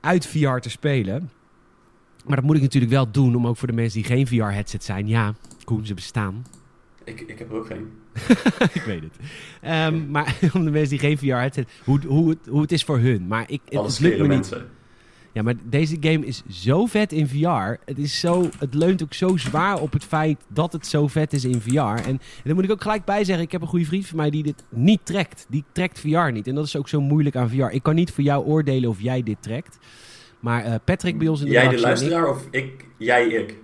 [SPEAKER 1] uit VR te spelen. Maar dat moet ik natuurlijk wel doen om ook voor de mensen die geen VR-headset zijn. Ja, Koen, ze bestaan.
[SPEAKER 2] Ik, ik heb er ook geen.
[SPEAKER 1] ik weet het. Ehm, maar om de mensen die geen VR-headset... Hoe, hoe, het, hoe het is voor hun. Maar ik, het, lukt me niet.
[SPEAKER 2] mensen.
[SPEAKER 1] Ja, maar deze game is zo vet in VR. Het, is zo, het leunt ook zo zwaar op het feit dat het zo vet is in VR. En, en daar moet ik ook gelijk bij zeggen, ik heb een goede vriend van mij die dit niet trekt. Die trekt VR niet. En dat is ook zo moeilijk aan VR. Ik kan niet voor jou oordelen of jij dit trekt. Maar eh, Patrick bij ons in de
[SPEAKER 2] Jij de
[SPEAKER 1] ik-
[SPEAKER 2] luisteraar of ik, jij ik?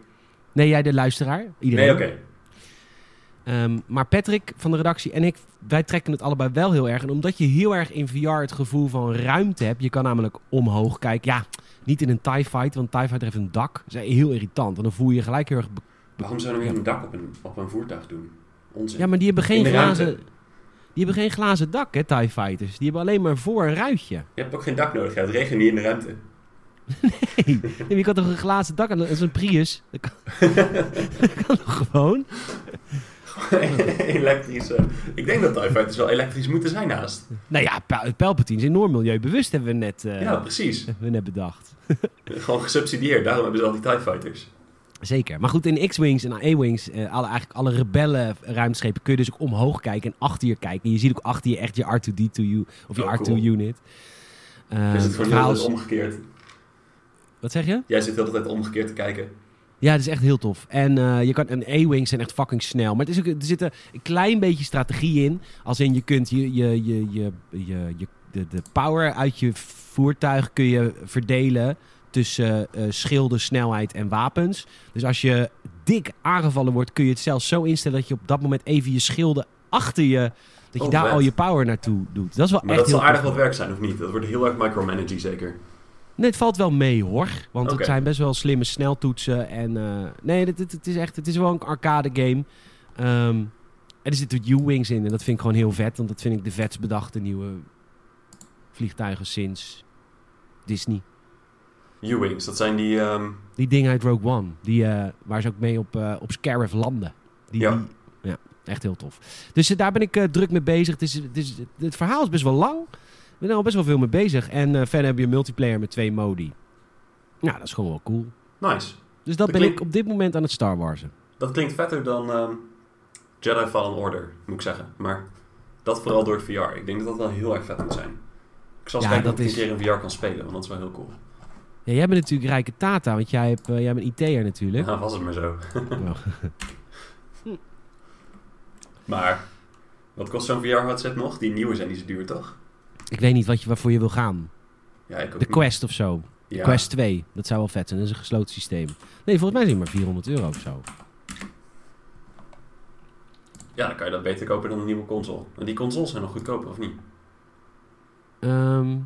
[SPEAKER 1] Nee, jij de luisteraar. Iedereen.
[SPEAKER 2] Nee, oké.
[SPEAKER 1] Ehm, maar Patrick van de redactie en ik, wij trekken het allebei wel heel erg. En omdat je heel erg in VR het gevoel van ruimte hebt, je kan namelijk omhoog kijken. Ja, niet in een TIE Fighter, want TIE Fighter heeft een dak. Dat is heel irritant. En dan voel je je gelijk heel erg...
[SPEAKER 2] Waarom zouden we een dak op een, op een voertuig doen? Onzin.
[SPEAKER 1] Ja, maar die hebben geen glazen... Die hebben geen glazen dak, hè, TIE Fighters. Die hebben alleen maar voor een ruitje.
[SPEAKER 2] Je hebt ook geen dak nodig, ja. het regent niet in de ruimte.
[SPEAKER 1] Nee, nee, je kan toch een glazen dak aan... Dat is een Prius. Dat kan, dat kan toch gewoon?
[SPEAKER 2] Elektrische. Ik denk dat TIE Fighters wel elektrisch moeten zijn naast.
[SPEAKER 1] Nou ja, Pal- Palpatine is enorm milieubewust, hebben we net, eh,
[SPEAKER 2] Ja, precies.
[SPEAKER 1] hebben we net bedacht.
[SPEAKER 2] Gewoon gesubsidieerd, daarom hebben ze al die TIE Fighters.
[SPEAKER 1] Zeker. Maar goed, in X-Wings en A-Wings, eh, alle, eigenlijk alle rebellen ruimteschepen, kun je dus ook omhoog kijken en achter je kijken. En je ziet ook achter je echt je R2-D2 of je
[SPEAKER 2] Oh, cool.
[SPEAKER 1] R2-unit.
[SPEAKER 2] Je zit gewoon heel de tijd omgekeerd.
[SPEAKER 1] Wat zeg je?
[SPEAKER 2] Jij zit de hele tijd omgekeerd te kijken.
[SPEAKER 1] Ja, dat is echt heel tof. En eh, je kan en A-wings zijn echt fucking snel. Maar het is ook, er zit een klein beetje strategie in. Als in je kunt je, je, je, je, je, je de, de power uit je voertuig kun je verdelen tussen eh, schilden, snelheid en wapens. Dus als je dik aangevallen wordt, kun je het zelfs zo instellen dat je op dat moment even je schilden achter je. Dat je
[SPEAKER 2] Oh,
[SPEAKER 1] daar
[SPEAKER 2] vet.
[SPEAKER 1] al je power naartoe doet. Dat is wel
[SPEAKER 2] Maar
[SPEAKER 1] echt
[SPEAKER 2] dat zal
[SPEAKER 1] heel
[SPEAKER 2] aardig
[SPEAKER 1] tof.
[SPEAKER 2] wat werk zijn, of niet? Dat wordt heel erg micromanaging zeker.
[SPEAKER 1] Nee, het valt wel mee hoor. Want het zijn best wel slimme sneltoetsen. En eh, nee, het, het, het is echt het is wel een arcade game. Ehm, en er zitten U-Wings in. En dat vind ik gewoon heel vet. Want dat vind ik de vetst bedachte nieuwe vliegtuigen sinds Disney.
[SPEAKER 2] U-Wings, dat zijn die... ehm,
[SPEAKER 1] Die dingen uit Rogue One. Die, eh, waar ze ook mee op, eh op Scarif landen. Die,
[SPEAKER 2] Ja.
[SPEAKER 1] die- ja, echt heel tof. Dus daar ben ik druk mee bezig. Het, is, het, is, het verhaal is best wel lang. Ik ben er al best wel veel mee bezig. En eh, verder heb je multiplayer met twee modi. Nou, dat is gewoon wel cool.
[SPEAKER 2] nice.
[SPEAKER 1] Dus dat
[SPEAKER 2] Dat
[SPEAKER 1] ben ik op dit moment aan het Star Warsen.
[SPEAKER 2] Dat klinkt vetter dan ehm, Jedi Fallen Order, moet ik zeggen. Maar dat vooral door het VR. Ik denk dat dat wel heel erg vet moet zijn. Ik zal eens
[SPEAKER 1] Ja,
[SPEAKER 2] kijken
[SPEAKER 1] dat
[SPEAKER 2] of ik
[SPEAKER 1] is-
[SPEAKER 2] een keer in VR kan spelen, want dat is wel heel cool.
[SPEAKER 1] Ja, jij bent natuurlijk rijke Tata, want jij, hebt, eh, jij bent IT'er natuurlijk.
[SPEAKER 2] Ja, was het maar zo.
[SPEAKER 1] Ja.
[SPEAKER 2] Maar, wat kost zo'n VR-headset nog? Die nieuwe zijn niet zo duur, toch?
[SPEAKER 1] Ik weet niet wat je, waarvoor je wil gaan.
[SPEAKER 2] Ja, ik ook
[SPEAKER 1] De
[SPEAKER 2] niet.
[SPEAKER 1] Quest of zo.
[SPEAKER 2] Ja.
[SPEAKER 1] Quest 2. Dat zou wel vet zijn. Dat is een gesloten systeem. Nee, volgens mij is het maar 400 euro of zo.
[SPEAKER 2] Ja, dan kan je dat beter kopen dan een nieuwe console. En die consoles zijn nog goedkoper, of niet?
[SPEAKER 1] Ehm,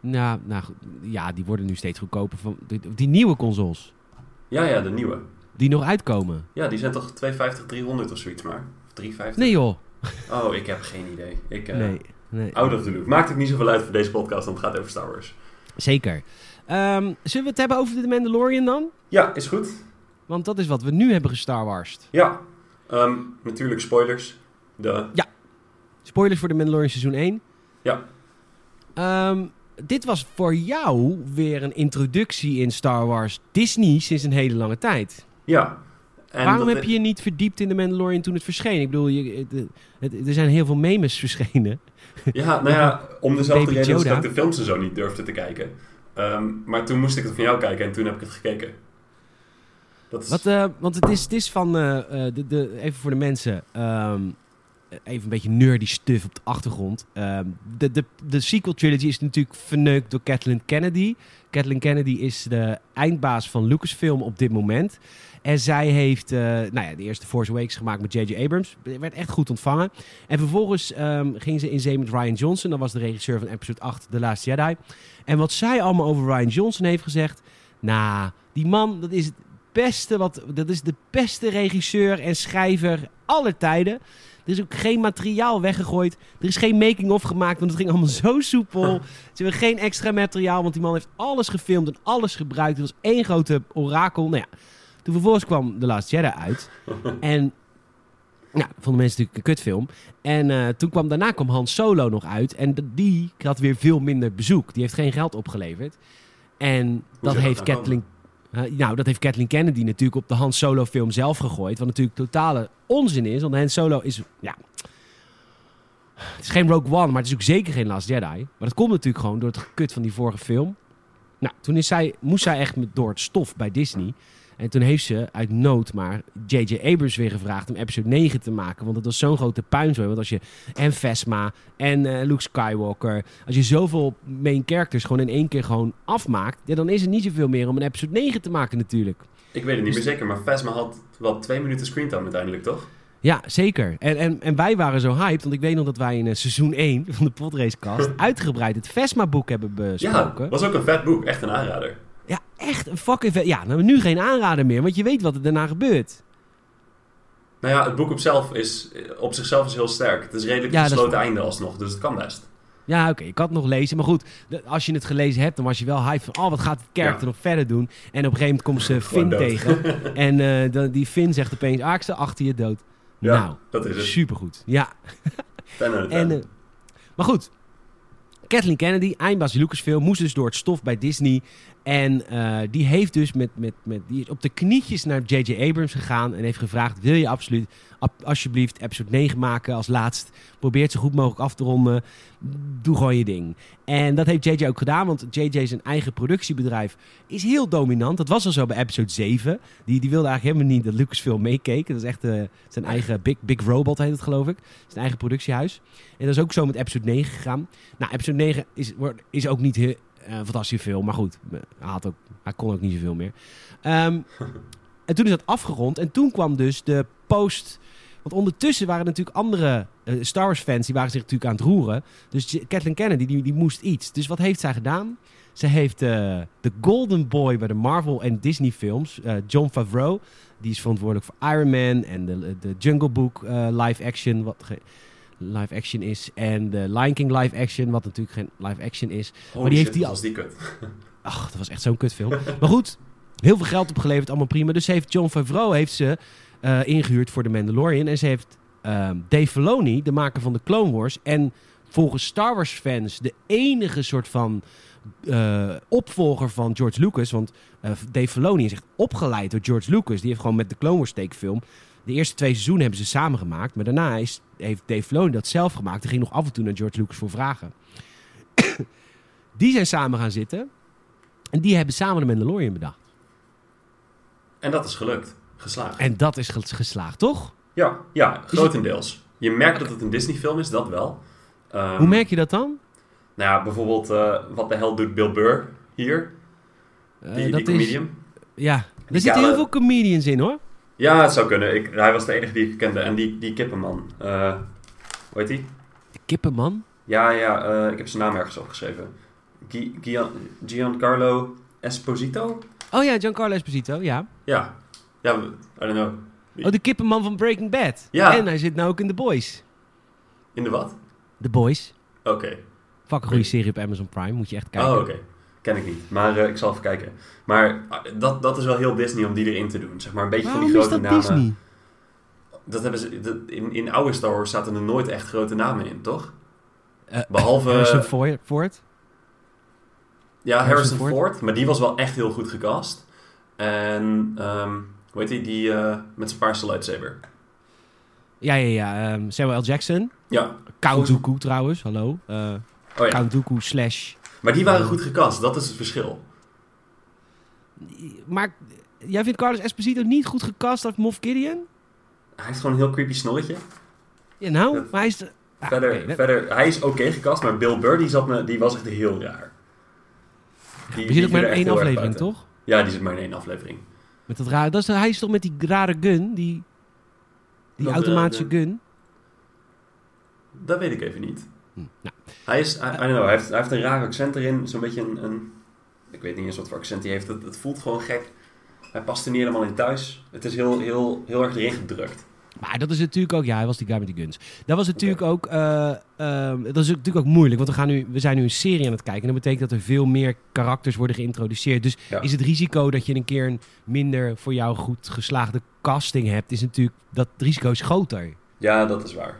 [SPEAKER 1] nou, nou, ja, die worden nu steeds goedkoper. Van, die, die nieuwe consoles.
[SPEAKER 2] Ja, ja, de nieuwe.
[SPEAKER 1] Die nog uitkomen.
[SPEAKER 2] Ja, die zijn toch 250, 300 of zoiets maar? Of 350?
[SPEAKER 1] Nee joh.
[SPEAKER 2] Oh, ik heb geen idee. Ik, eh
[SPEAKER 1] Nee. Nee.
[SPEAKER 2] Out of the loop. Maakt het niet zoveel uit voor deze podcast, want het gaat over Star Wars.
[SPEAKER 1] Zeker. Ehm, zullen we het hebben over de Mandalorian dan?
[SPEAKER 2] Ja, is goed.
[SPEAKER 1] Want dat is wat we nu hebben gestar Warst.
[SPEAKER 2] Ja. Ehm, natuurlijk spoilers. De...
[SPEAKER 1] Spoilers voor de Mandalorian seizoen 1.
[SPEAKER 2] Ja.
[SPEAKER 1] Ehm, dit was voor jou weer een introductie in Star Wars Disney sinds een hele lange tijd.
[SPEAKER 2] Ja. En
[SPEAKER 1] Waarom heb je je niet verdiept in de Mandalorian toen het verscheen? Ik bedoel, je, het- het- er zijn heel veel memes verschenen.
[SPEAKER 2] Ja, nou ja, om dezelfde
[SPEAKER 1] Baby
[SPEAKER 2] reden ik
[SPEAKER 1] Yoda.
[SPEAKER 2] ook de films en zo niet durfde te kijken. Ehm, maar toen moest ik het van jou kijken en toen heb ik het gekeken. Dat is...
[SPEAKER 1] Wat, eh, want het is, het is van, eh, eh, de, de, even voor de mensen, ehm, even een beetje nerdy stuff op de achtergrond. Ehm, de, de, de sequel trilogy is natuurlijk verneukt door Kathleen Kennedy. Kathleen Kennedy is de eindbaas van Lucasfilm op dit moment. En zij heeft eh, nou ja, de eerste Force Awakens gemaakt met J.J. Abrams. Werd echt goed ontvangen. En vervolgens ehm, ging ze in zee met Ryan Johnson. Dat was de regisseur van episode 8, The Last Jedi. En wat zij allemaal over Ryan Johnson heeft gezegd... Nou, die man, dat is het beste wat... Dat is de beste regisseur en schrijver aller tijden. Er is ook geen materiaal weggegooid. Er is geen making-of gemaakt, want het ging allemaal zo soepel. Ze hebben geen extra materiaal, want die man heeft alles gefilmd en alles gebruikt. Het was één grote orakel. Nou ja, toen vervolgens kwam The Last Jedi uit. en ja, vonden mensen natuurlijk een kutfilm. En eh, toen kwam, daarna kwam Han Solo nog uit. En die had weer veel minder bezoek. Die heeft geen geld opgeleverd. En dat heeft
[SPEAKER 2] nou
[SPEAKER 1] Kathleen... Eh, nou, dat heeft Kathleen Kennedy natuurlijk op de Han Solo film zelf gegooid. Wat natuurlijk totale onzin is. Want Han Solo is... Ja, het is geen Rogue One, maar het is ook zeker geen Last Jedi. Maar dat komt natuurlijk gewoon door het gekut van die vorige film. Nou, toen is zij, moest zij echt met, door het stof bij Disney. En toen heeft ze uit nood maar J.J. Abrams weer gevraagd om episode 9 te maken. Want het was zo'n grote puinzooi. Want als je en Vesma en eh, Luke Skywalker... Als je zoveel main characters gewoon in één keer gewoon afmaakt... Ja, dan is er niet zoveel meer om een episode 9 te maken natuurlijk.
[SPEAKER 2] Ik weet het niet meer zeker, maar Phasma had wel twee minuten screentime uiteindelijk, toch?
[SPEAKER 1] Ja, zeker. En, en, en wij waren zo hyped, want ik weet nog dat wij in eh, seizoen 1 van de Podracecast uitgebreid het Vesma-boek hebben
[SPEAKER 2] Ja,
[SPEAKER 1] besproken.
[SPEAKER 2] was ook een vet boek. Echt een aanrader.
[SPEAKER 1] Ja, echt een fucking vet. Ja, nou, nu geen aanrader meer, want je weet wat er daarna gebeurt.
[SPEAKER 2] Nou ja, het boek op, zelf is, op zichzelf is heel sterk. Het is redelijk
[SPEAKER 1] Ja, dat is
[SPEAKER 2] gesloten einde alsnog, dus het kan best.
[SPEAKER 1] Ja, oké, ik had het nog lezen. Maar goed, als je het gelezen hebt, dan was je wel hyped van... Oh, wat gaat het
[SPEAKER 2] Ja.
[SPEAKER 1] nog verder doen? En op een gegeven moment komt ze Finn tegen. en eh, dan- die Finn zegt opeens... Ah, ik sta achter je dood.
[SPEAKER 2] Ja,
[SPEAKER 1] nou,
[SPEAKER 2] dat is het.
[SPEAKER 1] supergoed. Ja,
[SPEAKER 2] 10 out of 10.
[SPEAKER 1] En, eh, maar goed, Kathleen Kennedy, eindbaas Lucasfilm, moest dus door het stof bij Disney. En eh, die heeft dus met, met, met, die is op de knietjes naar J.J. Abrams gegaan en heeft gevraagd: Wil je absoluut, ab- alsjeblieft, episode 9 maken als laatst? Probeer het zo goed mogelijk af te ronden. doe gewoon je ding. En dat heeft JJ ook gedaan, want JJ zijn eigen productiebedrijf is heel dominant. Dat was al zo bij episode 7. Die, die wilde eigenlijk helemaal niet dat Lucasfilm meekeek. Dat is echt eh, zijn eigen Big, Big Robot heet het geloof ik. Zijn eigen productiehuis. En dat is ook zo met episode 9 gegaan. Nou, episode 9 is, is ook niet heel eh, fantastisch film, maar goed, hij, had ook, hij kon ook niet zoveel meer. Ehm, en toen is dat afgerond en toen kwam dus de post... Want ondertussen waren natuurlijk andere eh, Star Wars fans, die waren zich natuurlijk aan het roeren. Dus Kathleen Kennedy, die, die moest iets. Dus wat heeft zij gedaan? Ze heeft eh, de Golden Boy bij de Marvel en Disney films, John Favreau. Die is verantwoordelijk voor Iron Man en de, de Jungle Book live action, wat live action is. En de Lion King live action, wat natuurlijk geen live action is.
[SPEAKER 2] Holy
[SPEAKER 1] die heeft die
[SPEAKER 2] wat
[SPEAKER 1] al-
[SPEAKER 2] was die kut.
[SPEAKER 1] Ach, dat was echt zo'n kutfilm. maar goed, heel veel geld opgeleverd, allemaal prima. Dus heeft John Favreau heeft ze eh, ingehuurd voor The Mandalorian. En ze heeft ehm, Dave Filoni, de maker van de Clone Wars... en volgens Star Wars fans de enige soort van eh, opvolger van George Lucas... want eh, Dave Filoni is echt opgeleid door George Lucas. Die heeft gewoon met de Clone Wars tekenfilm... De eerste twee seizoenen hebben ze samen gemaakt. Maar daarna is, heeft Dave Filoni dat zelf gemaakt. En ging nog af en toe naar George Lucas voor vragen. die zijn samen gaan zitten. En die hebben samen de Mandalorian bedacht.
[SPEAKER 2] En dat is gelukt. Geslaagd.
[SPEAKER 1] En dat is ges- geslaagd, toch?
[SPEAKER 2] Ja, ja, grotendeels. Je merkt dat het een Disney-film is, dat wel. Ehm,
[SPEAKER 1] Hoe merk je dat dan?
[SPEAKER 2] Nou ja, bijvoorbeeld, eh, wat de hel doet Bill Burr hier?
[SPEAKER 1] Eh,
[SPEAKER 2] Die,
[SPEAKER 1] dat
[SPEAKER 2] die comedian.
[SPEAKER 1] ja, er zitten heel veel comedians in, hoor.
[SPEAKER 2] Ja, het zou kunnen. Ik, hij was de enige die ik kende. En die, die kippenman. eh hoe heet die?
[SPEAKER 1] Kippenman.
[SPEAKER 2] Ja, ja, eh, ik heb zijn naam ergens opgeschreven. Gi- Gian- Giancarlo Esposito?
[SPEAKER 1] Oh ja, Giancarlo Esposito, ja.
[SPEAKER 2] Ja. Ja, I don't know.
[SPEAKER 1] Oh, de kippenman van Breaking Bad.
[SPEAKER 2] Ja.
[SPEAKER 1] En hij zit nou ook in The Boys.
[SPEAKER 2] In de wat?
[SPEAKER 1] The Boys.
[SPEAKER 2] Oké.
[SPEAKER 1] Fucking goede serie op Amazon Prime, moet je echt kijken.
[SPEAKER 2] Oh, oké. Ken ik niet. Maar eh, ik zal even kijken. Maar ah, dat, dat is wel heel Disney om die erin te doen. Zeg maar een beetje
[SPEAKER 1] Waarom
[SPEAKER 2] van die
[SPEAKER 1] is
[SPEAKER 2] grote
[SPEAKER 1] dat
[SPEAKER 2] namen.
[SPEAKER 1] Disney?
[SPEAKER 2] Dat hebben ze, dat- in, in oude Star Wars zaten er nooit echt grote namen in, toch?
[SPEAKER 1] Eh,
[SPEAKER 2] Behalve...
[SPEAKER 1] Harrison Ford-.
[SPEAKER 2] Ja,
[SPEAKER 1] Harrison
[SPEAKER 2] Harrison
[SPEAKER 1] Ford.
[SPEAKER 2] Ford. Maar die was wel echt heel goed gecast. En, ehm hoe heet die? Die eh, met zijn paarse lightsaber.
[SPEAKER 1] Ja, ja, ja. ehm, Samuel L. Jackson.
[SPEAKER 2] Ja.
[SPEAKER 1] Count Dooku trouwens, hallo. Eh
[SPEAKER 2] Oh ja.
[SPEAKER 1] Count Dooku slash...
[SPEAKER 2] Maar die waren goed gecast. Dat is het verschil.
[SPEAKER 1] Maar jij vindt Carlos Esposito niet goed gecast als Moff Gideon?
[SPEAKER 2] Hij heeft gewoon een heel creepy snorretje.
[SPEAKER 1] Ja, nou,
[SPEAKER 2] Dat-
[SPEAKER 1] maar hij is... Ah,
[SPEAKER 2] verder,
[SPEAKER 1] dat-
[SPEAKER 2] verder, hij is oké gecast, maar Bill Burr die, zat me, die was echt heel raar. Die,
[SPEAKER 1] We zitten ook maar in één aflevering, toch?
[SPEAKER 2] Ja, die zit maar in één aflevering.
[SPEAKER 1] Met dat rare, dat is, hij is toch met die rare gun, die, die
[SPEAKER 2] Dat,
[SPEAKER 1] automatische
[SPEAKER 2] eh,
[SPEAKER 1] gun?
[SPEAKER 2] Dat weet ik even niet.
[SPEAKER 1] Hm, nou,
[SPEAKER 2] Hij is, I, I don't know, hij heeft, hij heeft een raar accent erin. Zo'n beetje een, een, ik weet niet eens wat voor accent hij heeft. Het, het voelt gewoon gek. Hij past er niet helemaal in thuis. Het is heel, heel, heel erg erin gedrukt.
[SPEAKER 1] maar dat is natuurlijk ook, ja, hij was die guy met die guns. Dat was natuurlijk ook, eh, ehm, dat is natuurlijk ook moeilijk, want we, gaan nu, we zijn nu een serie aan het kijken. En dat betekent dat er veel meer karakters worden geïntroduceerd. Dus
[SPEAKER 2] Ja.
[SPEAKER 1] is het risico dat je een keer een minder voor jou goed geslaagde casting hebt, is natuurlijk, dat risico is groter.
[SPEAKER 2] Ja, dat is waar.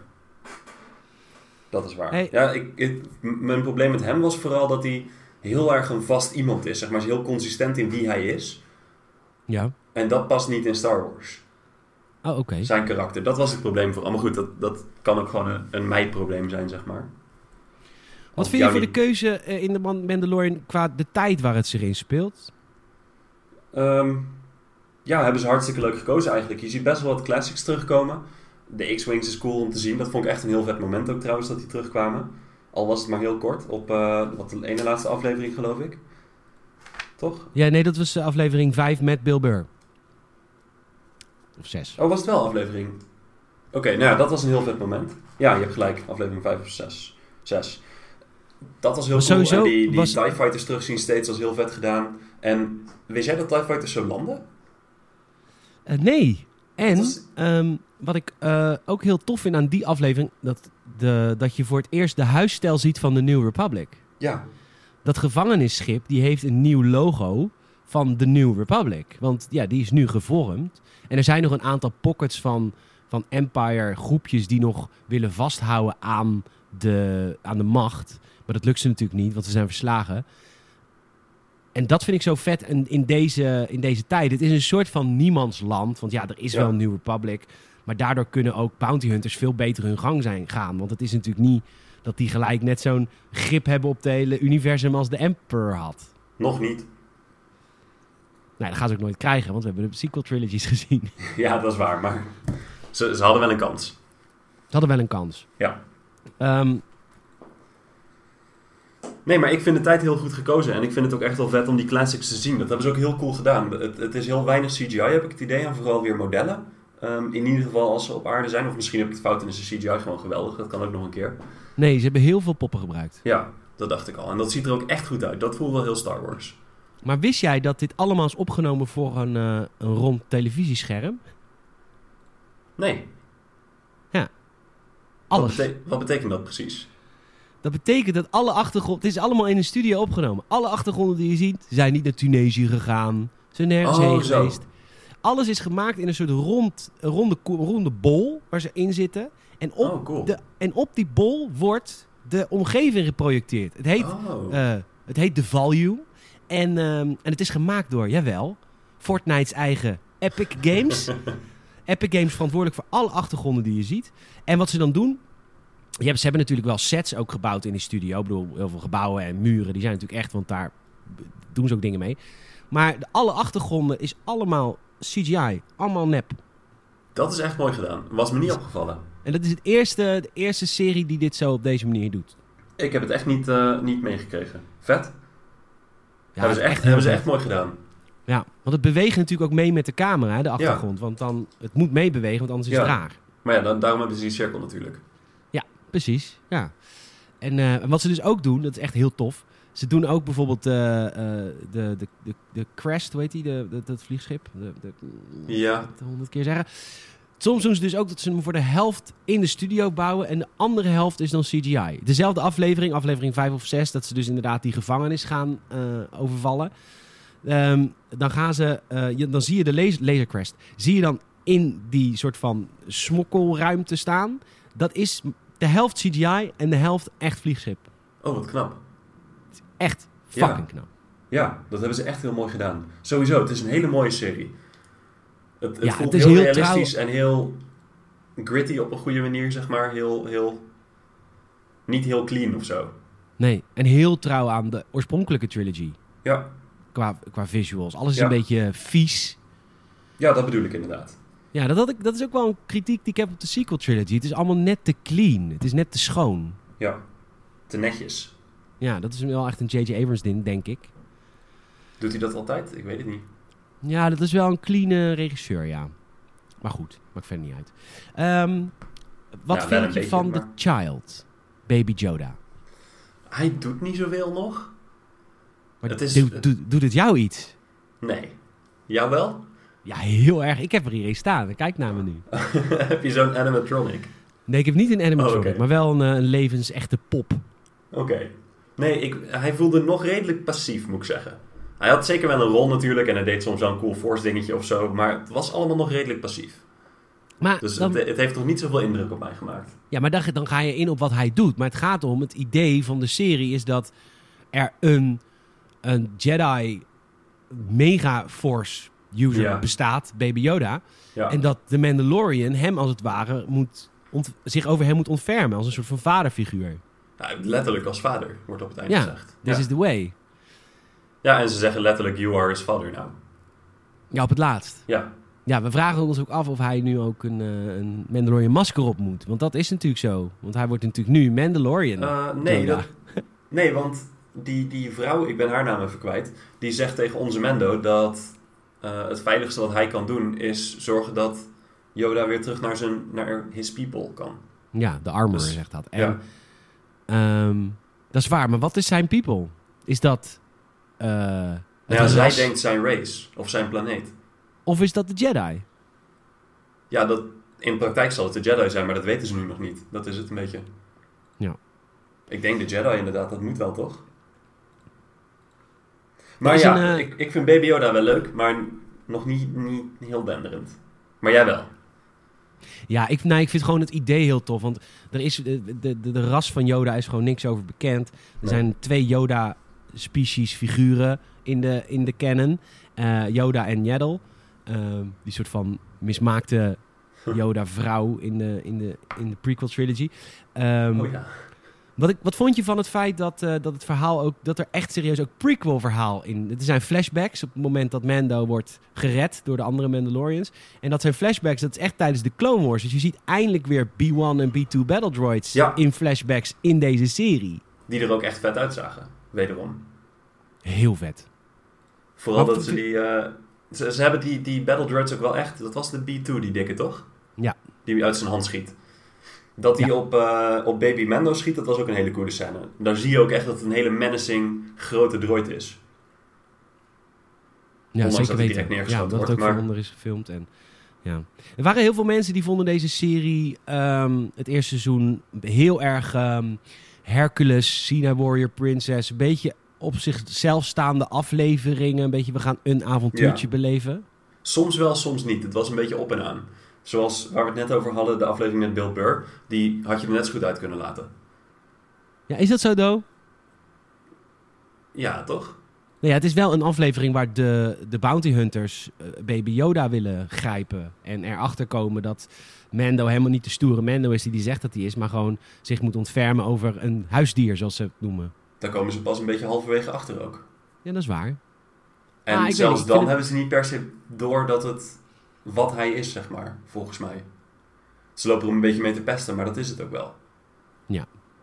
[SPEAKER 2] Dat is waar.
[SPEAKER 1] Hey.
[SPEAKER 2] Ja, ik, mijn probleem met hem was vooral dat hij heel erg een vast iemand is. Zeg maar, hij is heel consistent in wie hij is.
[SPEAKER 1] Ja.
[SPEAKER 2] En dat past niet in Star Wars.
[SPEAKER 1] Oh, oké.
[SPEAKER 2] Zijn karakter. Dat was het probleem vooral. Maar goed, dat, dat kan ook gewoon een, een mij-probleem zijn, zeg maar.
[SPEAKER 1] Wat vind je voor de keuze eh, in de Man- Mandalorian qua de tijd waar het zich in speelt?
[SPEAKER 2] Ehm, ja, hebben ze hartstikke leuk gekozen eigenlijk. Je ziet best wel wat classics terugkomen. De X-Wings is cool om te zien. Dat vond ik echt een heel vet moment ook trouwens dat die terugkwamen. Al was het maar heel kort. Op eh, wat de ene laatste aflevering geloof ik. Toch?
[SPEAKER 1] Ja, nee, dat was eh, aflevering 5 met Bill Burr. Of 6.
[SPEAKER 2] Oh, was het wel aflevering? Oké, nou ja, dat was een heel vet moment. Ja, je hebt gelijk. Aflevering 5 of 6. 6. Dat was heel
[SPEAKER 1] Maar
[SPEAKER 2] cool.
[SPEAKER 1] sowieso
[SPEAKER 2] en die, die
[SPEAKER 1] was-
[SPEAKER 2] TIE Fighters terugzien steeds was heel vet gedaan. En wist jij dat TIE Fighters zo landen?
[SPEAKER 1] Eh, nee. En wat ik eh, ook heel tof vind aan die aflevering, dat, de, dat je voor het eerst de huisstijl ziet van de New Republic.
[SPEAKER 2] Ja.
[SPEAKER 1] Dat gevangenisschip, die heeft een nieuw logo van de New Republic. Want ja, die is nu gevormd. En er zijn nog een aantal pockets van, van Empire groepjes die nog willen vasthouden aan de, aan de macht. Maar dat lukt ze natuurlijk niet, want ze zijn verslagen. En dat vind ik zo vet in, in, deze, in deze tijd. Het is een soort van niemandsland. Want ja, er is
[SPEAKER 2] Ja.
[SPEAKER 1] wel een New Republic. Maar daardoor kunnen ook bounty hunters veel beter hun gang zijn, gaan. Want het is natuurlijk niet dat die gelijk net zo'n grip hebben op het hele universum als de Emperor had.
[SPEAKER 2] Nog niet.
[SPEAKER 1] Nou, dat gaan ze ook nooit krijgen, want we hebben de sequel trilogies gezien.
[SPEAKER 2] Ja, dat is waar, maar ze, ze hadden wel een kans.
[SPEAKER 1] Ze hadden wel een kans.
[SPEAKER 2] Ja.
[SPEAKER 1] Ehm,
[SPEAKER 2] Nee, maar ik vind de tijd heel goed gekozen. En ik vind het ook echt wel vet om die classics te zien. Dat hebben ze ook heel cool gedaan. Het, het is heel weinig CGI, heb ik het idee. En vooral weer modellen. Ehm, in ieder geval als ze op aarde zijn. Of misschien heb ik het fout en is de CGI gewoon geweldig. Dat kan ook nog een keer.
[SPEAKER 1] nee, ze hebben heel veel poppen gebruikt.
[SPEAKER 2] Ja, dat dacht ik al. En dat ziet er ook echt goed uit. Dat voelt wel heel Star Wars.
[SPEAKER 1] Maar wist jij dat dit allemaal is opgenomen voor een, eh, een rond televisiescherm?
[SPEAKER 2] Nee.
[SPEAKER 1] Alles.
[SPEAKER 2] Wat, bete- wat betekent dat precies?
[SPEAKER 1] Dat betekent dat alle achtergronden... Het is allemaal in een studio opgenomen. Alle achtergronden die je ziet zijn niet naar Tunesië gegaan. Zijn nergens
[SPEAKER 2] Oh,
[SPEAKER 1] heen
[SPEAKER 2] zo.
[SPEAKER 1] Alles is gemaakt in een soort rond, ronde, ronde bol waar ze in zitten. En op,
[SPEAKER 2] Oh, cool.
[SPEAKER 1] de, en op die bol wordt de omgeving geprojecteerd. Het heet,
[SPEAKER 2] Oh.
[SPEAKER 1] eh, het heet The Value. En, ehm, en het is gemaakt door, jawel, Fortnite's eigen Epic Games. Epic Games verantwoordelijk voor alle achtergronden die je ziet. En wat ze dan doen... Je hebt, ze hebben natuurlijk wel sets ook gebouwd in die studio. Ik bedoel, heel veel gebouwen en muren, die zijn natuurlijk echt... Want daar doen ze ook dingen mee. Maar de, alle achtergronden is allemaal CGI. Allemaal nep.
[SPEAKER 2] Dat is echt mooi gedaan. Was me niet opgevallen.
[SPEAKER 1] En dat is het eerste, de eerste serie die dit zo op deze manier doet.
[SPEAKER 2] Ik heb het echt niet, eh, niet meegekregen. Vet.
[SPEAKER 1] Ja,
[SPEAKER 2] hebben ze echt, hebben ze echt mooi gedaan.
[SPEAKER 1] Ja, want het beweegt natuurlijk ook mee met de camera, de achtergrond. Want dan, het moet meebewegen, want anders is het
[SPEAKER 2] Ja.
[SPEAKER 1] raar.
[SPEAKER 2] Maar ja, dan, daarom hebben ze die cirkel natuurlijk.
[SPEAKER 1] Precies, ja. En eh, wat ze dus ook doen, dat is echt heel tof. Ze doen ook bijvoorbeeld eh, de, de, de, de Crest, hoe heet die, de, de, dat vliegschip? De, de,
[SPEAKER 2] Ja.
[SPEAKER 1] honderd keer zeggen. Soms doen ze dus ook dat ze hem voor de helft in de studio bouwen en de andere helft is dan CGI. Dezelfde aflevering, aflevering 5 of 6, dat ze dus inderdaad die gevangenis gaan eh, overvallen. Ehm, dan gaan ze, je- dan zie je de laser, lasercrest, zie je dan in die soort van smokkelruimte staan. Dat is de helft CGI en de helft echt vliegschip.
[SPEAKER 2] Oh, wat knap.
[SPEAKER 1] Echt
[SPEAKER 2] Ja.
[SPEAKER 1] fucking knap.
[SPEAKER 2] Ja, dat hebben ze echt heel mooi gedaan. Sowieso, het is een hele mooie serie. Het, het
[SPEAKER 1] Ja,
[SPEAKER 2] voelt
[SPEAKER 1] het is
[SPEAKER 2] heel,
[SPEAKER 1] heel
[SPEAKER 2] realistisch en heel gritty op een goede manier, zeg maar. Heel, heel... Niet heel clean of zo.
[SPEAKER 1] Nee, en heel trouw aan de oorspronkelijke trilogy.
[SPEAKER 2] Ja,
[SPEAKER 1] Qua, qua visuals. Alles is
[SPEAKER 2] Ja.
[SPEAKER 1] een beetje vies.
[SPEAKER 2] ja dat bedoel ik inderdaad.
[SPEAKER 1] Ja, dat, had ik, dat is ook wel een kritiek die ik heb op de sequel trilogy. Het is allemaal net te clean. Het is net te schoon.
[SPEAKER 2] Ja, te netjes.
[SPEAKER 1] Ja, dat is wel echt een J.J. Abrams ding, denk ik.
[SPEAKER 2] Doet hij dat altijd? Ik weet het niet.
[SPEAKER 1] Ja, dat is wel een clean regisseur, ja. Maar goed, maakt verder niet uit. Ehm, wat
[SPEAKER 2] Ja, wel
[SPEAKER 1] vind je
[SPEAKER 2] beetje,
[SPEAKER 1] van
[SPEAKER 2] maar-
[SPEAKER 1] The Child? Baby Yoda.
[SPEAKER 2] Hij doet niet zoveel nog.
[SPEAKER 1] Maar
[SPEAKER 2] Het is-
[SPEAKER 1] doet, doet, doet het jou iets?
[SPEAKER 2] Nee. Jawel?
[SPEAKER 1] Ja, heel erg. Ik heb er hier staan. Kijk naar me nu.
[SPEAKER 2] Heb je zo'n animatronic?
[SPEAKER 1] Nee, ik heb niet een animatronic,
[SPEAKER 2] Oh,
[SPEAKER 1] maar wel een, eh, een levensechte pop.
[SPEAKER 2] Oké. Nee, ik, hij voelde nog redelijk passief, moet ik zeggen. Hij had zeker wel een rol natuurlijk en hij deed soms wel een cool force dingetje of zo, maar het was allemaal nog redelijk passief.
[SPEAKER 1] Maar,
[SPEAKER 2] Dus
[SPEAKER 1] dan,
[SPEAKER 2] het, het heeft nog niet zoveel indruk op mij gemaakt.
[SPEAKER 1] ja, maar dan, dan ga je in op wat hij doet. Maar het gaat om, het idee van de serie is dat er een, een Jedi Mega-Force user
[SPEAKER 2] Ja.
[SPEAKER 1] bestaat, Baby Yoda.
[SPEAKER 2] Ja,
[SPEAKER 1] En dat de Mandalorian hem als het ware moet zich over hem moet ontfermen als een soort van vaderfiguur.
[SPEAKER 2] Nou, letterlijk als vader, wordt op het eind
[SPEAKER 1] Ja,
[SPEAKER 2] gezegd.
[SPEAKER 1] This
[SPEAKER 2] ja.
[SPEAKER 1] is the way.
[SPEAKER 2] ja, en ze zeggen letterlijk, you are his father now.
[SPEAKER 1] Ja, op het laatst.
[SPEAKER 2] Ja,
[SPEAKER 1] Ja, we vragen ons ook af of hij nu ook een, eh, een Mandalorian masker op moet. Want dat is natuurlijk zo. Want hij wordt natuurlijk nu Mandalorian.
[SPEAKER 2] Eh, nee, dat, nee, want die, die vrouw, ik ben haar naam even kwijt, die zegt tegen onze Mendo dat eh, het veiligste wat hij kan doen is zorgen dat Yoda weer terug naar, zijn, naar his people kan.
[SPEAKER 1] Ja, de armor
[SPEAKER 2] Dus-
[SPEAKER 1] zegt dat. En,
[SPEAKER 2] ja.
[SPEAKER 1] Ehm, dat is waar, maar wat is zijn people? Is dat...
[SPEAKER 2] Nou ja, zij
[SPEAKER 1] ras?
[SPEAKER 2] denkt zijn race of zijn planeet.
[SPEAKER 1] Of is dat de Jedi?
[SPEAKER 2] Ja, dat, in praktijk zal het de Jedi zijn, maar dat weten ze nu nog niet. Dat is het een beetje.
[SPEAKER 1] Ja.
[SPEAKER 2] Ik denk de Jedi inderdaad, dat moet wel toch? Maar ja,
[SPEAKER 1] een, eh,
[SPEAKER 2] ik, ik vind Baby Yoda wel leuk, maar nog niet, niet heel denderend. Maar jij wel.
[SPEAKER 1] Ja, ik, nou, ik vind gewoon het idee heel tof. Want er is, de, de, de, de ras van Yoda is gewoon niks over bekend. Er
[SPEAKER 2] Nee.
[SPEAKER 1] zijn twee Yoda-species figuren in de, in de canon. Eh, Yoda en Yaddle. Ehm, die soort van mismaakte Yoda-vrouw in de, in, de, in de prequel trilogy. Ehm,
[SPEAKER 2] oh ja.
[SPEAKER 1] Wat, ik, wat vond je van het feit dat, eh, dat het verhaal ook, dat er echt serieus ook prequel verhaal in. Er zijn flashbacks op het moment dat Mando wordt gered door de andere Mandalorians. En dat zijn flashbacks, dat is echt tijdens de Clone Wars. Dus je ziet eindelijk weer B1 en B2 Battle Droids
[SPEAKER 2] Ja.
[SPEAKER 1] in flashbacks in deze serie.
[SPEAKER 2] Die er ook echt vet uitzagen, wederom.
[SPEAKER 1] Heel vet.
[SPEAKER 2] Vooral
[SPEAKER 1] Wat
[SPEAKER 2] dat ze die... eh, ze, ze hebben die, die Battle Droids ook wel echt... Dat was de B2, die dikke, toch?
[SPEAKER 1] Ja.
[SPEAKER 2] Die uit zijn hand schiet. Dat hij
[SPEAKER 1] Ja.
[SPEAKER 2] op, eh, op Baby Mando schiet, dat was ook een hele coole scène. Daar zie je ook echt dat het een hele menacing grote droid is.
[SPEAKER 1] Ja,
[SPEAKER 2] Ondanks
[SPEAKER 1] zeker weten.
[SPEAKER 2] direct
[SPEAKER 1] Ja, dat het ook
[SPEAKER 2] maar-
[SPEAKER 1] van onder is gefilmd. En, ja. Er waren heel veel mensen die vonden deze serie ehm, het eerste seizoen heel erg ehm, Hercules, Sina Warrior Princess. Een beetje op zichzelf staande afleveringen. Een beetje we gaan een avontuurtje
[SPEAKER 2] Ja.
[SPEAKER 1] beleven.
[SPEAKER 2] Soms wel, soms niet. Het was een beetje op en aan. Zoals waar we het net over hadden, de aflevering met Bill Burr. Die had je er net zo goed uit kunnen laten.
[SPEAKER 1] Ja, is dat zo, Do?
[SPEAKER 2] Ja, toch?
[SPEAKER 1] Nou ja, het is wel een aflevering waar de, de bounty hunters eh, baby Yoda willen grijpen. En erachter komen dat Mando helemaal niet de stoere Mando is die die zegt dat hij is. Maar gewoon zich moet ontfermen over een huisdier, zoals ze het noemen.
[SPEAKER 2] Daar komen ze pas een beetje halverwege achter ook.
[SPEAKER 1] Ja, dat is waar.
[SPEAKER 2] En
[SPEAKER 1] Ah,
[SPEAKER 2] zelfs dan hebben ze niet per se door dat het wat hij is, zeg maar, volgens mij. Ze lopen er een beetje mee te pesten, maar dat is het ook wel.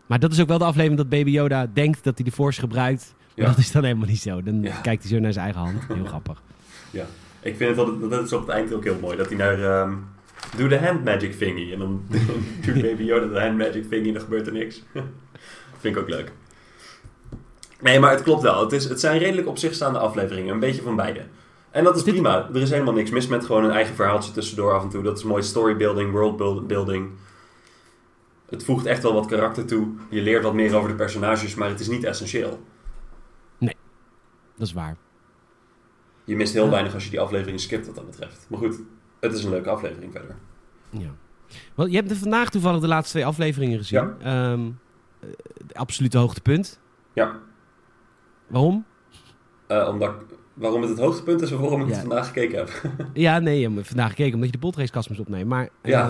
[SPEAKER 1] Maar dat is ook wel de aflevering dat Baby Yoda denkt dat hij de Force gebruikt. Maar
[SPEAKER 2] Ja.
[SPEAKER 1] dat is dan helemaal niet zo. Dan
[SPEAKER 2] Ja.
[SPEAKER 1] kijkt hij zo naar zijn eigen hand. Heel grappig.
[SPEAKER 2] Ik vind het altijd, dat is op het eind ook heel mooi. Dat hij naar, ehm doe de hand magic thingy. En dan doet Baby Yoda de hand magic thingy en dan gebeurt er niks. vind ik ook leuk. Nee, maar het klopt wel. Het, is, het zijn redelijk op zich staande afleveringen. Een beetje van beide. En dat is
[SPEAKER 1] Dit-
[SPEAKER 2] prima. Er is helemaal niks mis met gewoon een eigen verhaaltje tussendoor af en toe. Dat is mooi storybuilding, worldbuilding. Het voegt echt wel wat karakter toe. Je leert wat meer over de personages, maar het is niet essentieel.
[SPEAKER 1] Dat is waar.
[SPEAKER 2] Je mist heel
[SPEAKER 1] Ja.
[SPEAKER 2] weinig als je die aflevering skipt wat dat betreft. Maar goed, het is een leuke aflevering verder.
[SPEAKER 1] Ja. Wel, je hebt vandaag toevallig de laatste twee afleveringen gezien. Eh, het absolute hoogtepunt.
[SPEAKER 2] Ja.
[SPEAKER 1] Waarom?
[SPEAKER 2] Eh, omdat, ik- waarom het het hoogtepunt is of waarom ik
[SPEAKER 1] Ja.
[SPEAKER 2] het vandaag gekeken heb.
[SPEAKER 1] Ja, nee, je hebt vandaag gekeken omdat je de potracecast moest opnemen. Maar eh,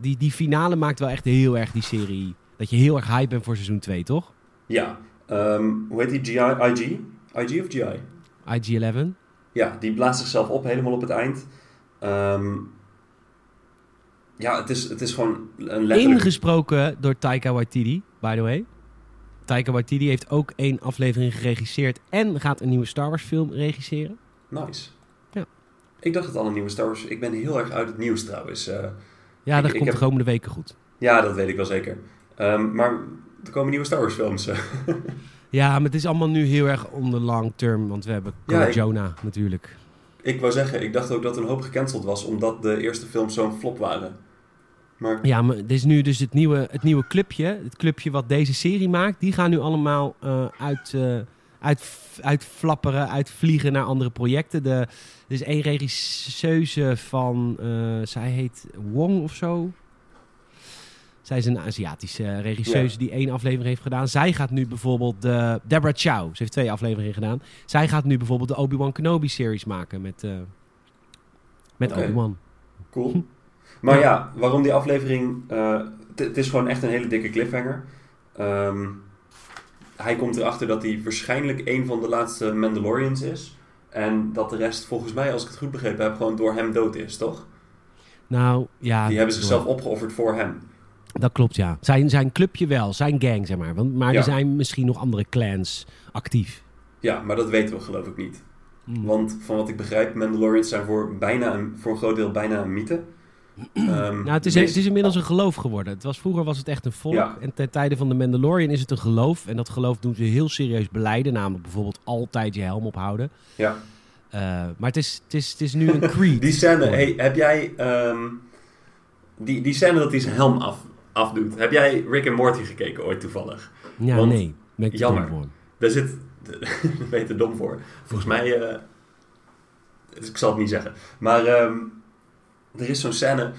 [SPEAKER 1] die, die finale maakt wel echt heel erg die serie... Dat je heel erg hype bent voor seizoen 2, toch?
[SPEAKER 2] ja, ehm, hoe heet die? GI, IG? IG of GI?
[SPEAKER 1] IG-11.
[SPEAKER 2] Ja, die blaast zichzelf op helemaal op het eind. Ehm, ja, het is, het is gewoon een letterlijk...
[SPEAKER 1] Ingesproken door Taika Waititi, by the way. Taika Waititi heeft ook één aflevering geregisseerd en gaat een nieuwe Star Wars film regisseren.
[SPEAKER 2] Nice.
[SPEAKER 1] Ja.
[SPEAKER 2] Ik dacht het al een nieuwe Star Wars... Ik ben heel erg uit het nieuws trouwens. Eh,
[SPEAKER 1] Ja,
[SPEAKER 2] Ik-
[SPEAKER 1] dat
[SPEAKER 2] ik
[SPEAKER 1] komt
[SPEAKER 2] heb-
[SPEAKER 1] de komende weken goed.
[SPEAKER 2] ja, dat weet ik wel zeker. Ehm, maar er komen nieuwe Star Wars films. eh.
[SPEAKER 1] Ja, maar het is allemaal nu heel erg on the long term, want we hebben
[SPEAKER 2] Ja, ik-
[SPEAKER 1] Jonah natuurlijk.
[SPEAKER 2] ik wou zeggen, ik dacht ook dat een hoop gecanceld was... omdat de eerste films zo'n flop waren. Maar
[SPEAKER 1] Ja, maar dit is nu dus het nieuwe, het nieuwe clubje. Het clubje wat deze serie maakt. Die gaan nu allemaal eh, uit, eh, uit, uitflapperen, uitvliegen naar andere projecten. De, er is één regisseuse van, eh, zij heet Wong of zo. Zij is een Aziatische regisseuse die één aflevering heeft gedaan. Zij gaat nu bijvoorbeeld de... Deborah Chow, ze heeft twee afleveringen gedaan. Zij gaat nu bijvoorbeeld de Obi-Wan Kenobi series maken met, met. Obi-Wan.
[SPEAKER 2] Cool. Maar ja, waarom die aflevering... eh, het- is gewoon echt een hele dikke cliffhanger. Ehm, hij komt erachter dat hij waarschijnlijk een van de laatste Mandalorians is. En dat de rest, volgens mij, als ik het goed begrepen heb, gewoon door hem dood is, toch?
[SPEAKER 1] Nou, ja...
[SPEAKER 2] Die hebben zichzelf opgeofferd voor hem.
[SPEAKER 1] Dat klopt, ja. Zijn, zijn clubje wel, zijn gang, zeg maar. Want, maar
[SPEAKER 2] Ja.
[SPEAKER 1] er zijn misschien nog andere clans actief.
[SPEAKER 2] Ja, maar dat weten we geloof ik niet.
[SPEAKER 1] Hmm.
[SPEAKER 2] Want van wat ik begrijp, Mandalorians zijn voor, bijna een, voor een groot deel bijna een mythe. Ehm,
[SPEAKER 1] nou, het is,
[SPEAKER 2] meest-
[SPEAKER 1] het is inmiddels een geloof geworden. Het was, vroeger was het echt een volk.
[SPEAKER 2] Ja.
[SPEAKER 1] En ten tijde van de Mandalorian is het een geloof. En dat geloof doen ze heel serieus beleiden. Namelijk bijvoorbeeld altijd je helm ophouden.
[SPEAKER 2] Ja.
[SPEAKER 1] Eh, maar het is, het, is, het is nu een creed.
[SPEAKER 2] Die scène, hey, heb jij... ehm, die, die scène dat hij zijn helm af, afdoet. Heb jij Rick en Morty gekeken ooit toevallig?
[SPEAKER 1] Ja,
[SPEAKER 2] want-
[SPEAKER 1] nee. Ben ik
[SPEAKER 2] jammer. Daar zit... Daar ben je te dom voor. Volgens mij... eh, ik zal het niet zeggen. Maar ehm, er is zo'n scène...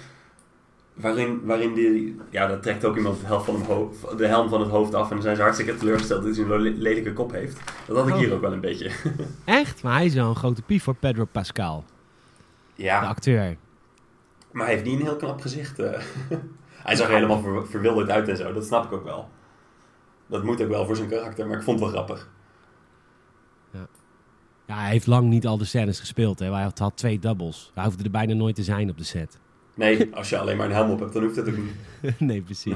[SPEAKER 2] Waarin, waarin die... Ja, dat trekt ook iemand de, helft van hem hoofd, de helm van het hoofd af. En dan zijn ze hartstikke teleurgesteld dat hij een le- lelijke kop heeft. Dat had ik
[SPEAKER 1] Oh.
[SPEAKER 2] hier ook wel een beetje.
[SPEAKER 1] Echt? Maar hij is wel een grote pief voor Pedro Pascal. De
[SPEAKER 2] Ja,
[SPEAKER 1] acteur.
[SPEAKER 2] maar hij heeft niet een heel knap gezicht. eh. hij zag er helemaal ver- verwilderd uit en zo. Dat snap ik ook wel. Dat moet ook wel voor zijn karakter, maar ik vond het wel grappig.
[SPEAKER 1] Ja, hij heeft lang niet al de scènes gespeeld. Hè. Hij had, twee doubles. Hij hoefde er bijna nooit te zijn op de set.
[SPEAKER 2] Nee, als je alleen maar een helm op hebt, dan hoeft het ook niet.
[SPEAKER 1] nee, precies.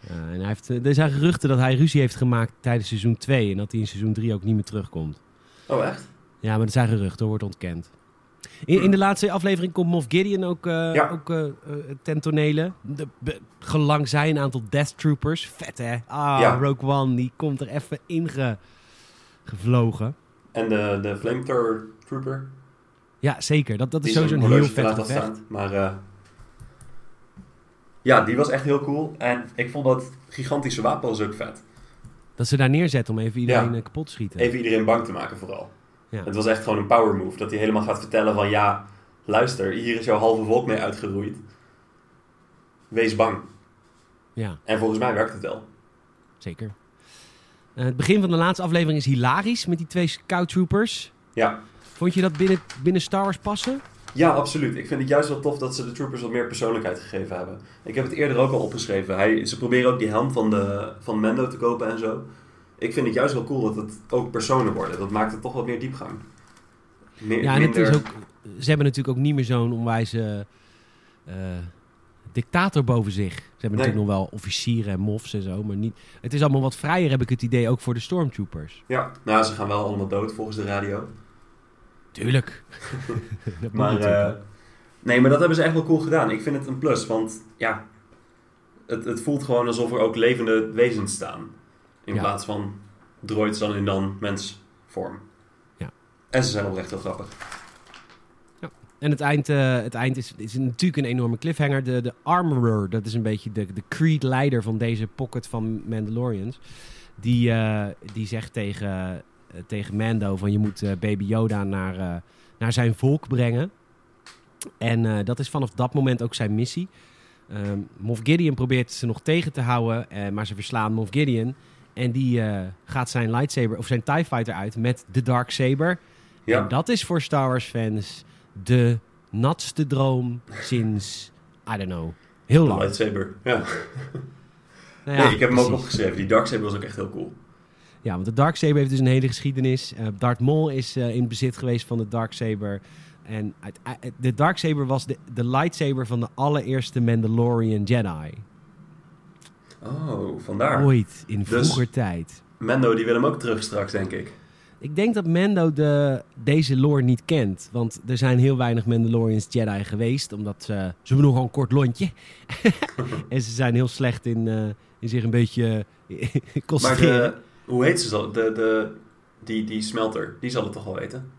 [SPEAKER 1] Ja, en hij heeft, eh, er zijn geruchten dat hij ruzie heeft gemaakt tijdens seizoen 2. En dat hij in seizoen 3 ook niet meer terugkomt.
[SPEAKER 2] Oh, echt?
[SPEAKER 1] Ja, maar dat zijn geruchten, wordt ontkend. In, in de laatste aflevering komt Moff Gideon ook, eh,
[SPEAKER 2] Ja.
[SPEAKER 1] ook eh, ten tonele. De, be- gelang zijn een aantal Death Troopers. Vet hè? Ah,
[SPEAKER 2] Ja.
[SPEAKER 1] Rogue One, die komt er even inge gevlogen.
[SPEAKER 2] En de, de Flamethrower Trooper.
[SPEAKER 1] Ja, zeker. Dat, dat is sowieso een heel vet gevecht.
[SPEAKER 2] staan. Maar eh, ja, die was echt heel cool. En ik vond dat gigantische wapen was ook vet.
[SPEAKER 1] Dat ze daar neerzetten om even iedereen
[SPEAKER 2] Ja.
[SPEAKER 1] eh, kapot te schieten.
[SPEAKER 2] Even iedereen bang te maken vooral.
[SPEAKER 1] Ja.
[SPEAKER 2] Het was echt gewoon een power move. Dat hij helemaal gaat vertellen van ja, luister, hier is jouw halve volk mee uitgeroeid. Wees bang.
[SPEAKER 1] Ja,
[SPEAKER 2] En volgens mij werkt het wel.
[SPEAKER 1] zeker. Eh, het begin van de laatste aflevering is hilarisch met die twee Scout Troopers.
[SPEAKER 2] Ja.
[SPEAKER 1] Vond je dat binnen, binnen Star Wars passen?
[SPEAKER 2] Ja, absoluut. Ik vind het juist wel tof dat ze de troopers wat meer persoonlijkheid gegeven hebben. Ik heb het eerder ook al opgeschreven. Hij, ze proberen ook die helm van, de, van Mendo te kopen en zo. Ik vind het juist wel cool dat het ook personen worden. Dat maakt het toch wat meer diepgang. Meer,
[SPEAKER 1] Ja, en het is ook, ze hebben natuurlijk ook niet meer zo'n onwijze eh, dictator boven zich. Ze hebben
[SPEAKER 2] Nee.
[SPEAKER 1] natuurlijk nog wel officieren en mofs en zo, maar niet... Het is allemaal wat vrijer, heb ik het idee, ook voor de stormtroopers.
[SPEAKER 2] Ja, nou, ze gaan wel allemaal dood volgens de radio.
[SPEAKER 1] Tuurlijk. dat
[SPEAKER 2] Maar, eh, nee, maar dat hebben ze echt wel cool gedaan. Ik vind het een plus, want ja, het, het voelt gewoon alsof er ook levende wezens staan. In
[SPEAKER 1] Ja.
[SPEAKER 2] plaats van droids dan in dan mensvorm.
[SPEAKER 1] Ja.
[SPEAKER 2] En ze zijn oprecht heel grappig.
[SPEAKER 1] En het eind, eh, het eind is, is natuurlijk een enorme cliffhanger. De, de Armorer, dat is een beetje de, de Creed-leider van deze pocket van Mandalorians. Die, eh, die zegt tegen, eh, tegen Mando van je moet Baby Yoda naar, naar zijn volk brengen. En dat is vanaf dat moment ook zijn missie. Ehm Moff Gideon probeert ze nog tegen te houden, maar ze verslaan Moff Gideon. En die gaat zijn lightsaber of zijn TIE Fighter uit met de Dark Saber.
[SPEAKER 2] Ja,
[SPEAKER 1] En dat is voor Star Wars fans de natste droom sinds, I don't know, heel lang.
[SPEAKER 2] lightsaber. Ja.
[SPEAKER 1] Nou ja,
[SPEAKER 2] nee, ik heb hem ook opgeschreven. Die Darksaber was ook echt heel cool.
[SPEAKER 1] Ja, want de Darksaber heeft dus een hele geschiedenis. Eh Darth Maul is eh, in bezit geweest van de Darksaber. En uit- uit- de Darksaber was de, de lightsaber van de allereerste Mandalorian Jedi.
[SPEAKER 2] Oh, vandaar.
[SPEAKER 1] Ooit, in
[SPEAKER 2] Dus-
[SPEAKER 1] vroeger tijd.
[SPEAKER 2] Mendo, die wil hem ook terug straks, denk ik.
[SPEAKER 1] Ik denk dat Mando de, deze lore niet kent. Want er zijn heel weinig Mandalorians Jedi geweest. Omdat ze... Ze hebben nogal een kort lontje. en ze zijn heel slecht in, eh, in zich een beetje eh,
[SPEAKER 2] Maar de, hoe heet ze zo? De, de, die, die smelter, die zal het toch wel weten?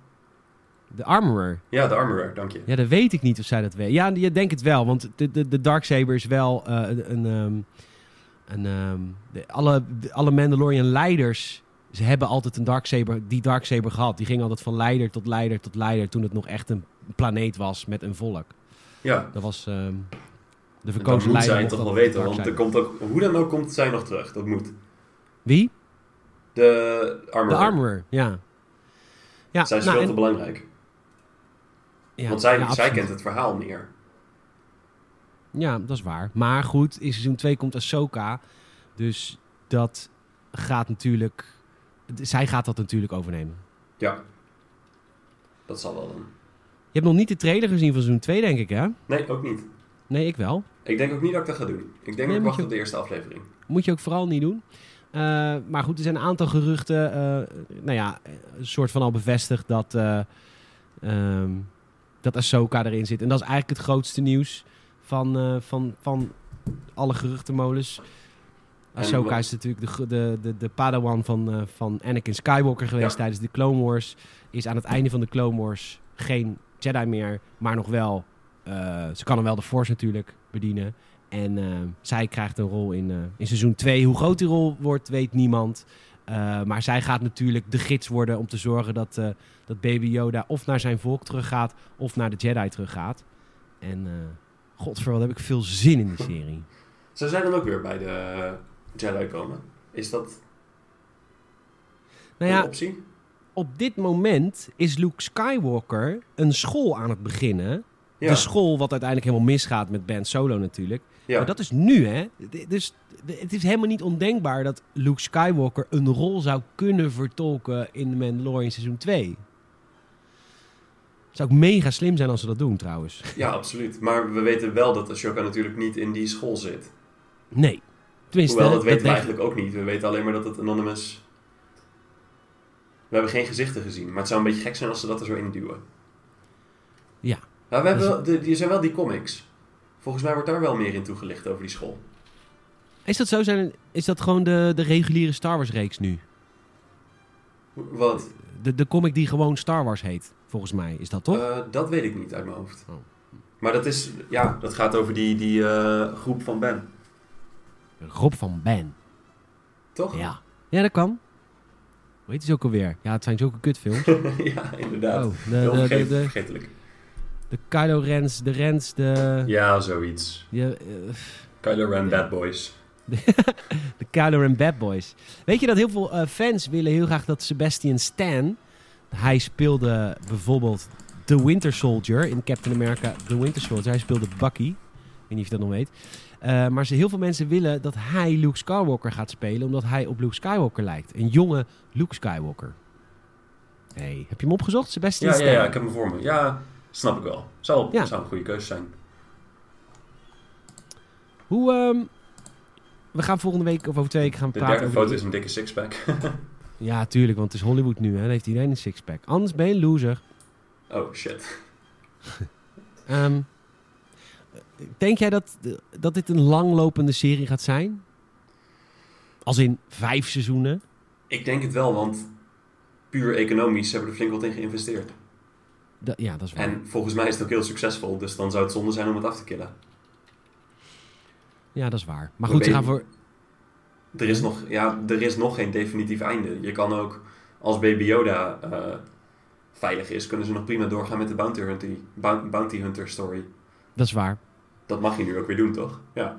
[SPEAKER 1] De Armorer.
[SPEAKER 2] Ja, de armorer, dank je.
[SPEAKER 1] Ja, dat weet ik niet of zij dat weet. Ja, je denkt het wel. Want de, de, de Darksaber is wel eh, een... een, ehm, een ehm, de, alle, de- alle Mandalorian leiders... Ze hebben altijd een Darksaber, die Darksaber gehad. Die ging altijd van leider tot leider tot leider... toen het nog echt een planeet was met een volk.
[SPEAKER 2] Ja,
[SPEAKER 1] Dat was ehm, de
[SPEAKER 2] dat
[SPEAKER 1] verkozen
[SPEAKER 2] moet
[SPEAKER 1] leider.
[SPEAKER 2] zij
[SPEAKER 1] mocht
[SPEAKER 2] toch
[SPEAKER 1] dat
[SPEAKER 2] wel weten, want er komt ook, hoe dan ook komt zij nog terug, dat moet.
[SPEAKER 1] Wie?
[SPEAKER 2] De armorer.
[SPEAKER 1] De Armorer, ja. ja
[SPEAKER 2] Zij is
[SPEAKER 1] nou,
[SPEAKER 2] veel
[SPEAKER 1] en-
[SPEAKER 2] te belangrijk,
[SPEAKER 1] ja,
[SPEAKER 2] want zij,
[SPEAKER 1] ja,
[SPEAKER 2] zij kent het verhaal meer.
[SPEAKER 1] Ja, dat is waar. Maar goed, in seizoen 2 komt Ahsoka. Dus dat gaat natuurlijk... Zij gaat dat natuurlijk overnemen.
[SPEAKER 2] Ja, dat zal wel dan.
[SPEAKER 1] Je hebt nog niet de trailer gezien van seizoen 2, denk ik, hè?
[SPEAKER 2] Nee, ook niet.
[SPEAKER 1] Nee, ik wel.
[SPEAKER 2] Ik denk ook niet dat ik dat ga doen. Ik denk
[SPEAKER 1] Nee,
[SPEAKER 2] dat ik wacht op de eerste aflevering.
[SPEAKER 1] Moet je ook vooral niet doen. Eh, maar goed, er zijn een aantal geruchten. eh, nou ja, een soort van al bevestigd dat... ehm, dat Ahsoka erin zit. En dat is eigenlijk het grootste nieuws van, van, van alle geruchtenmolens.
[SPEAKER 2] En
[SPEAKER 1] Ahsoka
[SPEAKER 2] wat-
[SPEAKER 1] is natuurlijk de, de, de, de padawan van, eh, van Anakin Skywalker geweest
[SPEAKER 2] Ja.
[SPEAKER 1] tijdens de Clone Wars. Is aan het einde van de Clone Wars geen Jedi meer, maar nog wel... eh, ze kan hem wel de Force natuurlijk bedienen. En eh, zij krijgt een rol in, in seizoen 2. Hoe groot die rol wordt, weet niemand. Maar zij gaat natuurlijk de gids worden om te zorgen dat, dat Baby Yoda of naar zijn volk teruggaat... of naar de Jedi teruggaat. En godver, wat heb ik veel zin in die serie.
[SPEAKER 2] Zij dan ook weer bij de Jedi komen? Is dat
[SPEAKER 1] Nou
[SPEAKER 2] een
[SPEAKER 1] ja,
[SPEAKER 2] optie?
[SPEAKER 1] op dit moment is Luke Skywalker een school aan het beginnen
[SPEAKER 2] Ja.
[SPEAKER 1] de school wat uiteindelijk helemaal misgaat met Ben Solo natuurlijk.
[SPEAKER 2] Ja.
[SPEAKER 1] Maar dat is nu, hè? Dus het is helemaal niet ondenkbaar dat Luke Skywalker een rol zou kunnen vertolken in The Mandalorian seizoen 2. Zou ook mega slim zijn als ze dat doen, trouwens.
[SPEAKER 2] ja, absoluut. Maar we weten wel dat Ashoka natuurlijk niet in die school zit.
[SPEAKER 1] Nee. Tenminste,
[SPEAKER 2] Hoewel, dat weten we eigenlijk ook niet. We weten alleen maar dat het Anonymous... We hebben geen gezichten gezien. Maar het zou een beetje gek zijn als ze dat er zo in duwen.
[SPEAKER 1] Ja.
[SPEAKER 2] Nou, we hebben wel, de, die zijn wel die comics. Volgens mij wordt daar wel meer in toegelicht over die school.
[SPEAKER 1] Is dat zo? Zijn, is dat gewoon de, de reguliere Star Wars reeks nu?
[SPEAKER 2] Wat?
[SPEAKER 1] De, de comic die gewoon Star Wars heet, volgens mij. Is dat toch?
[SPEAKER 2] Eh, dat weet ik niet uit mijn hoofd.
[SPEAKER 1] Oh.
[SPEAKER 2] Maar dat is... Ja, dat gaat over die, die eh, groep van Ben.
[SPEAKER 1] Rob van Ben.
[SPEAKER 2] Toch?
[SPEAKER 1] Ja. Ja, dat kan. Hoe heet die ook alweer? Ja, het zijn zulke kutfilms.
[SPEAKER 2] ja, inderdaad.
[SPEAKER 1] Oh, de,
[SPEAKER 2] Heel
[SPEAKER 1] de, de,
[SPEAKER 2] vergeet-
[SPEAKER 1] de,
[SPEAKER 2] vergetelijk.
[SPEAKER 1] de Kylo Rens, de Rens, de...
[SPEAKER 2] Ja, zoiets.
[SPEAKER 1] Je, eh,
[SPEAKER 2] Kylo Ren,
[SPEAKER 1] Ja.
[SPEAKER 2] Bad Boys.
[SPEAKER 1] de Kylo Ren Bad Boys. Weet je dat heel veel eh, fans willen heel graag dat Sebastian Stan... Hij speelde bijvoorbeeld The Winter Soldier in Captain America The Winter Soldier. Hij speelde Bucky. Ik weet niet of je dat nog weet. Eh, maar ze, heel veel mensen willen dat hij Luke Skywalker gaat spelen... omdat hij op Luke Skywalker lijkt. Een jonge Luke Skywalker. Hey, heb je hem opgezocht, Sebastian
[SPEAKER 2] Ja, ja, ja, ik heb hem voor me. Ja, snap ik wel. Zou,
[SPEAKER 1] Ja.
[SPEAKER 2] zou een goede keuze zijn.
[SPEAKER 1] Hoe... ehm, we gaan volgende week of over twee weken gaan
[SPEAKER 2] De
[SPEAKER 1] praten
[SPEAKER 2] derde
[SPEAKER 1] over...
[SPEAKER 2] foto is een dikke sixpack.
[SPEAKER 1] Ja, tuurlijk, want het is Hollywood nu. Hè. Dan heeft iedereen een sixpack. Anders ben je een loser.
[SPEAKER 2] oh, shit.
[SPEAKER 1] Ehm, denk jij dat, dat dit een langlopende serie gaat zijn? Als in vijf seizoenen?
[SPEAKER 2] Ik denk het wel, want puur economisch hebben we er flink wat in geïnvesteerd.
[SPEAKER 1] Da- ja, dat is waar.
[SPEAKER 2] En volgens mij is het ook heel succesvol, dus dan zou het zonde zijn om het af te killen.
[SPEAKER 1] Ja, dat is waar. Maar goed, ze gaan voor...
[SPEAKER 2] Er is nog, ja, er is nog geen definitief einde. Je kan ook, als Baby Yoda eh, veilig is, kunnen ze nog prima doorgaan met de Bounty Hunter, Bou- Bounty Hunter story.
[SPEAKER 1] Dat is waar.
[SPEAKER 2] Dat mag je nu ook weer doen, toch? Ja.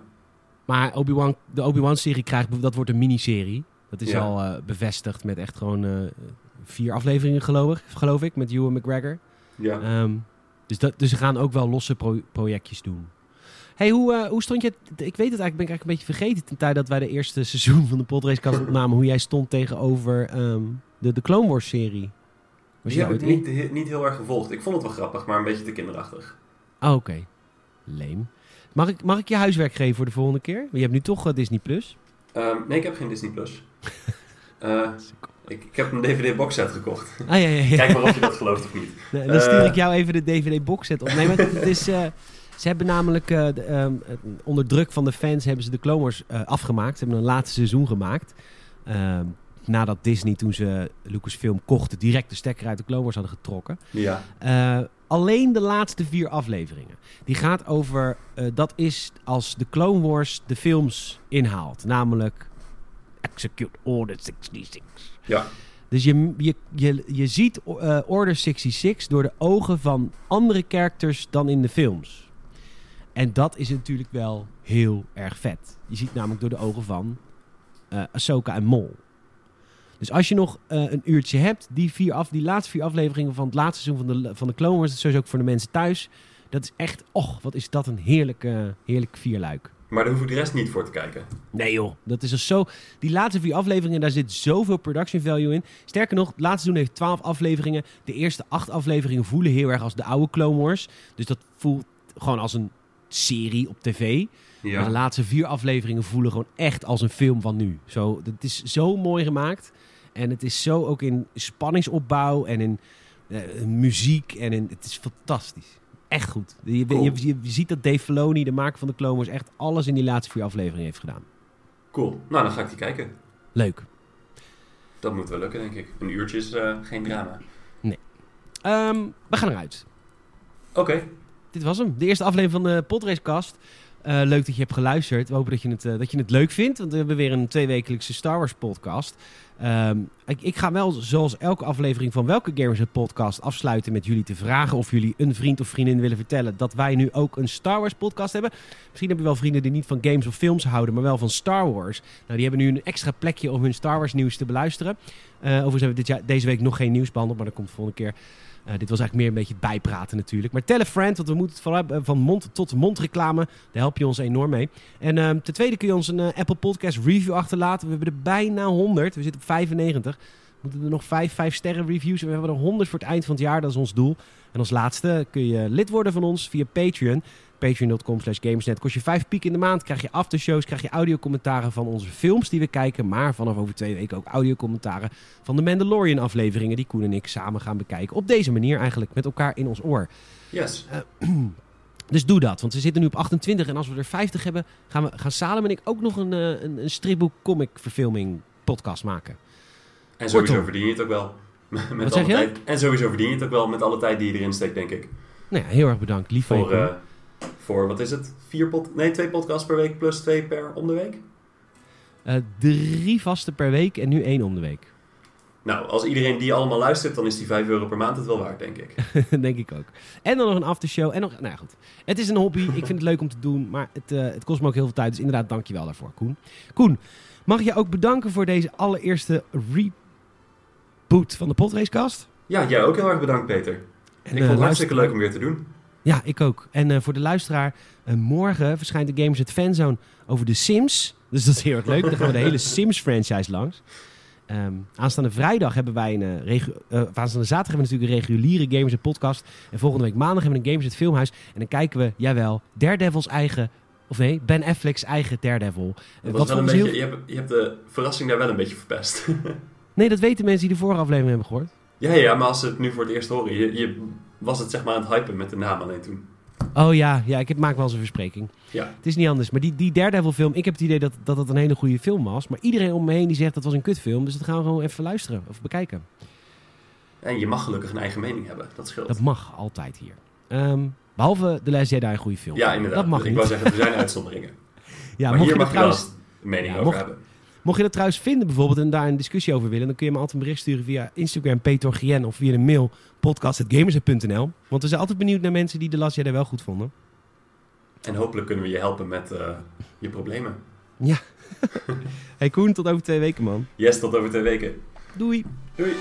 [SPEAKER 1] Maar Obi-Wan, de Obi-Wan-serie krijgt... Dat wordt een miniserie. Dat is
[SPEAKER 2] Ja.
[SPEAKER 1] al eh, bevestigd met echt gewoon eh, vier afleveringen, geloof ik. Geloof ik met Ewan McGregor.
[SPEAKER 2] Ja.
[SPEAKER 1] Ehm, dus, dat, dus ze gaan ook wel losse pro- projectjes doen. Hey, hoe, eh, hoe stond je... Ik weet het eigenlijk, ben ik eigenlijk een beetje vergeten... ten tijde dat wij de eerste seizoen van de Podracecast opnamen... hoe jij stond tegenover ehm, de, de Clone Wars-serie.
[SPEAKER 2] Die heb ik
[SPEAKER 1] in?
[SPEAKER 2] niet, niet heel erg gevolgd. Ik vond het wel grappig, maar een beetje te kinderachtig.
[SPEAKER 1] Oh, oké. Leem. Mag ik, mag ik je huiswerk geven voor de volgende keer? Want Je hebt nu toch eh, Disney+. Plus.
[SPEAKER 2] Ehm, nee, ik heb geen Disney+. Plus. Eh, ik, ik heb een DVD-box set gekocht.
[SPEAKER 1] Ah, ja, ja, ja.
[SPEAKER 2] Kijk maar of je dat gelooft of niet.
[SPEAKER 1] Nee, dan stuur
[SPEAKER 2] Eh.
[SPEAKER 1] ik jou even de DVD-boxset op. Nee, maar het is... eh, ze hebben namelijk eh, de, ehm, onder druk van de fans hebben ze de Clone Wars eh, afgemaakt. Ze hebben een laatste seizoen gemaakt. Ehm, nadat Disney, toen ze Lucasfilm kochten, direct de stekker uit de Clone Wars hadden getrokken.
[SPEAKER 2] Ja.
[SPEAKER 1] Alleen de laatste vier afleveringen. Die gaat over... eh, dat is als de Clone Wars de films inhaalt. Namelijk Execute Order 66.
[SPEAKER 2] Ja.
[SPEAKER 1] Dus je, je, je, je ziet eh, Order 66 door de ogen van andere characters dan in de films. En dat is natuurlijk wel heel erg vet. Je ziet namelijk door de ogen van eh Ahsoka en Mol. Dus als je nog eh, een uurtje hebt, die, vier af, die laatste vier afleveringen van het laatste seizoen van de, van de Clone Wars, dat is sowieso ook voor de mensen thuis. Dat is echt, och, wat is dat een heerlijk, heerlijk vierluik.
[SPEAKER 2] Maar daar hoef ik de rest niet voor te kijken.
[SPEAKER 1] Nee joh, dat is dus zo. Die laatste vier afleveringen, daar zit zoveel production value in. Sterker nog, het laatste seizoen heeft twaalf afleveringen. De eerste acht afleveringen voelen heel erg als de oude Clone Wars. Dus dat voelt gewoon als een serie op tv. Maar de laatste vier afleveringen voelen gewoon echt als een film van nu. Zo, het is zo mooi gemaakt. En het is zo ook in spanningsopbouw en in eh, muziek. En in, het is fantastisch. Echt goed. Je,
[SPEAKER 2] Cool.
[SPEAKER 1] je, ziet dat Dave Filoni, de maker van de Clone Wars, echt alles in die laatste vier afleveringen heeft gedaan.
[SPEAKER 2] Cool. Nou, dan ga ik die kijken.
[SPEAKER 1] Leuk.
[SPEAKER 2] Dat moet wel lukken, denk ik. Een uurtje is eh, geen drama.
[SPEAKER 1] Ehm, we gaan eruit.
[SPEAKER 2] Oké.
[SPEAKER 1] Dit was hem. De eerste aflevering van de Podracecast. Eh leuk dat je hebt geluisterd. We hopen dat je, het, eh, dat je het leuk vindt. Want we hebben weer een tweewekelijkse Star Wars podcast. Ehm, ik, ik ga wel, zoals elke aflevering van Welke Gamers het podcast, afsluiten met jullie te vragen of jullie een vriend of vriendin willen vertellen dat wij nu ook een Star Wars podcast hebben. Misschien heb je wel vrienden die niet van games of films houden, maar wel van Star Wars. Nou, die hebben nu een extra plekje om hun Star Wars nieuws te beluisteren. Eh overigens hebben we dit jaar, deze week nog geen nieuws behandeld, maar dat komt de volgende keer. Eh, dit was eigenlijk meer een beetje bijpraten natuurlijk. Maar tell a friend, want we moeten van, eh, van mond tot mond reclame. Daar help je ons enorm mee. En ehm, ten tweede kun je ons een eh, Apple Podcast review achterlaten. We hebben er bijna 100. We zitten op 95. We moeten er nog 5 5 sterren reviews. We hebben er 100 voor het eind van het jaar. Dat is ons doel. En als laatste kun je lid worden van ons via Patreon. Patreon.com slash gamersnet. Kost je 5 piek in de maand. Krijg je aftershows. Krijg je audiocommentaren van onze films die we kijken. Maar vanaf over twee weken ook audiocommentaren van de Mandalorian afleveringen. Die Koen en ik samen gaan bekijken. Op deze manier eigenlijk. Met elkaar in ons oor.
[SPEAKER 2] Yes.
[SPEAKER 1] Dus doe dat, want we zitten nu op 28 en als we er 50 hebben, gaan, we, gaan Salem en ik ook nog een, eh, een, een stripboek comic verfilming podcast maken.
[SPEAKER 2] En sowieso
[SPEAKER 1] Kortom.
[SPEAKER 2] verdien je het ook wel. Met
[SPEAKER 1] Wat
[SPEAKER 2] alle
[SPEAKER 1] zeg je?
[SPEAKER 2] tijd. En sowieso verdien je het ook wel met alle tijd die je erin steekt, denk ik.
[SPEAKER 1] Nou ja, heel erg bedankt. Lief je.
[SPEAKER 2] Voor, eh, voor wat is het? Vier pod nee, twee podcasts per week plus twee per om de week?
[SPEAKER 1] Eh, drie vaste per week en nu één om de week.
[SPEAKER 2] Nou, als iedereen die allemaal luistert, dan is die 5 euro per maand het wel waard, denk ik.
[SPEAKER 1] Denk ik ook. En dan nog een aftershow. En nog, nou ja, goed. Het is een hobby. Ik vind het leuk om te doen. Maar het, eh, het kost me ook heel veel tijd. Dus inderdaad, dank je wel daarvoor, Koen. Koen, mag je ook bedanken voor deze allereerste reboot van de Podracecast?
[SPEAKER 2] Ja, jij ook heel erg bedankt, Peter.
[SPEAKER 1] En,
[SPEAKER 2] ik
[SPEAKER 1] eh,
[SPEAKER 2] vond het hartstikke
[SPEAKER 1] luister-
[SPEAKER 2] leuk om weer te doen.
[SPEAKER 1] Ja, ik ook. En eh, voor de luisteraar, eh, morgen verschijnt de Gamers het Fanzone over de Sims. Dus dat is heel erg leuk. Dan gaan we de hele Sims-franchise langs. Ehm, aanstaande vrijdag hebben wij een... eh, regu- aanstaande zaterdag hebben we natuurlijk een reguliere Gamers het podcast. En volgende week maandag hebben we een Gamers het filmhuis. En dan kijken we, jawel, Daredevil's eigen... Of nee, Ben Affleck's eigen Daredevil.
[SPEAKER 2] Dat was wel een
[SPEAKER 1] heel-
[SPEAKER 2] beetje, je, hebt, je hebt de verrassing daar wel een beetje verpest.
[SPEAKER 1] Nee, dat weten mensen die de vorige aflevering hebben gehoord.
[SPEAKER 2] ja, ja, maar als ze het nu voor het eerst horen, je, je was het zeg maar aan het hypen met de naam alleen toen.
[SPEAKER 1] Oh ja, ja ik heb, maak wel eens een verspreking.
[SPEAKER 2] Ja.
[SPEAKER 1] Het is niet anders. Maar die, die Daredevil film, ik heb het idee dat, dat het een hele goede film was. Maar iedereen om me heen die zegt dat was een kutfilm. Dus dat gaan we gewoon even luisteren of bekijken.
[SPEAKER 2] En je mag gelukkig een eigen mening hebben, dat scheelt.
[SPEAKER 1] Dat mag altijd hier. Ehm, behalve The Last Jedi een goede film.
[SPEAKER 2] ja, inderdaad.
[SPEAKER 1] Dat mag
[SPEAKER 2] ik
[SPEAKER 1] niet.
[SPEAKER 2] wou zeggen, er zijn uitzonderingen.
[SPEAKER 1] ja,
[SPEAKER 2] maar
[SPEAKER 1] mocht,
[SPEAKER 2] hier
[SPEAKER 1] je
[SPEAKER 2] mag
[SPEAKER 1] dat
[SPEAKER 2] je wel
[SPEAKER 1] trouwens,
[SPEAKER 2] een mening
[SPEAKER 1] Ja,
[SPEAKER 2] over
[SPEAKER 1] mocht-
[SPEAKER 2] hebben.
[SPEAKER 1] Mocht je dat trouwens vinden bijvoorbeeld en daar een discussie over willen... dan kun je me altijd een bericht sturen via Instagram, petorgien of via de mail podcast.gamers.nl. Want we zijn altijd benieuwd naar mensen die The Last Jedi wel goed vonden.
[SPEAKER 2] En hopelijk kunnen we je helpen met eh, je problemen.
[SPEAKER 1] Hey Koen, tot over twee weken man.
[SPEAKER 2] Yes, tot over twee weken.
[SPEAKER 1] Doei!
[SPEAKER 2] Doei!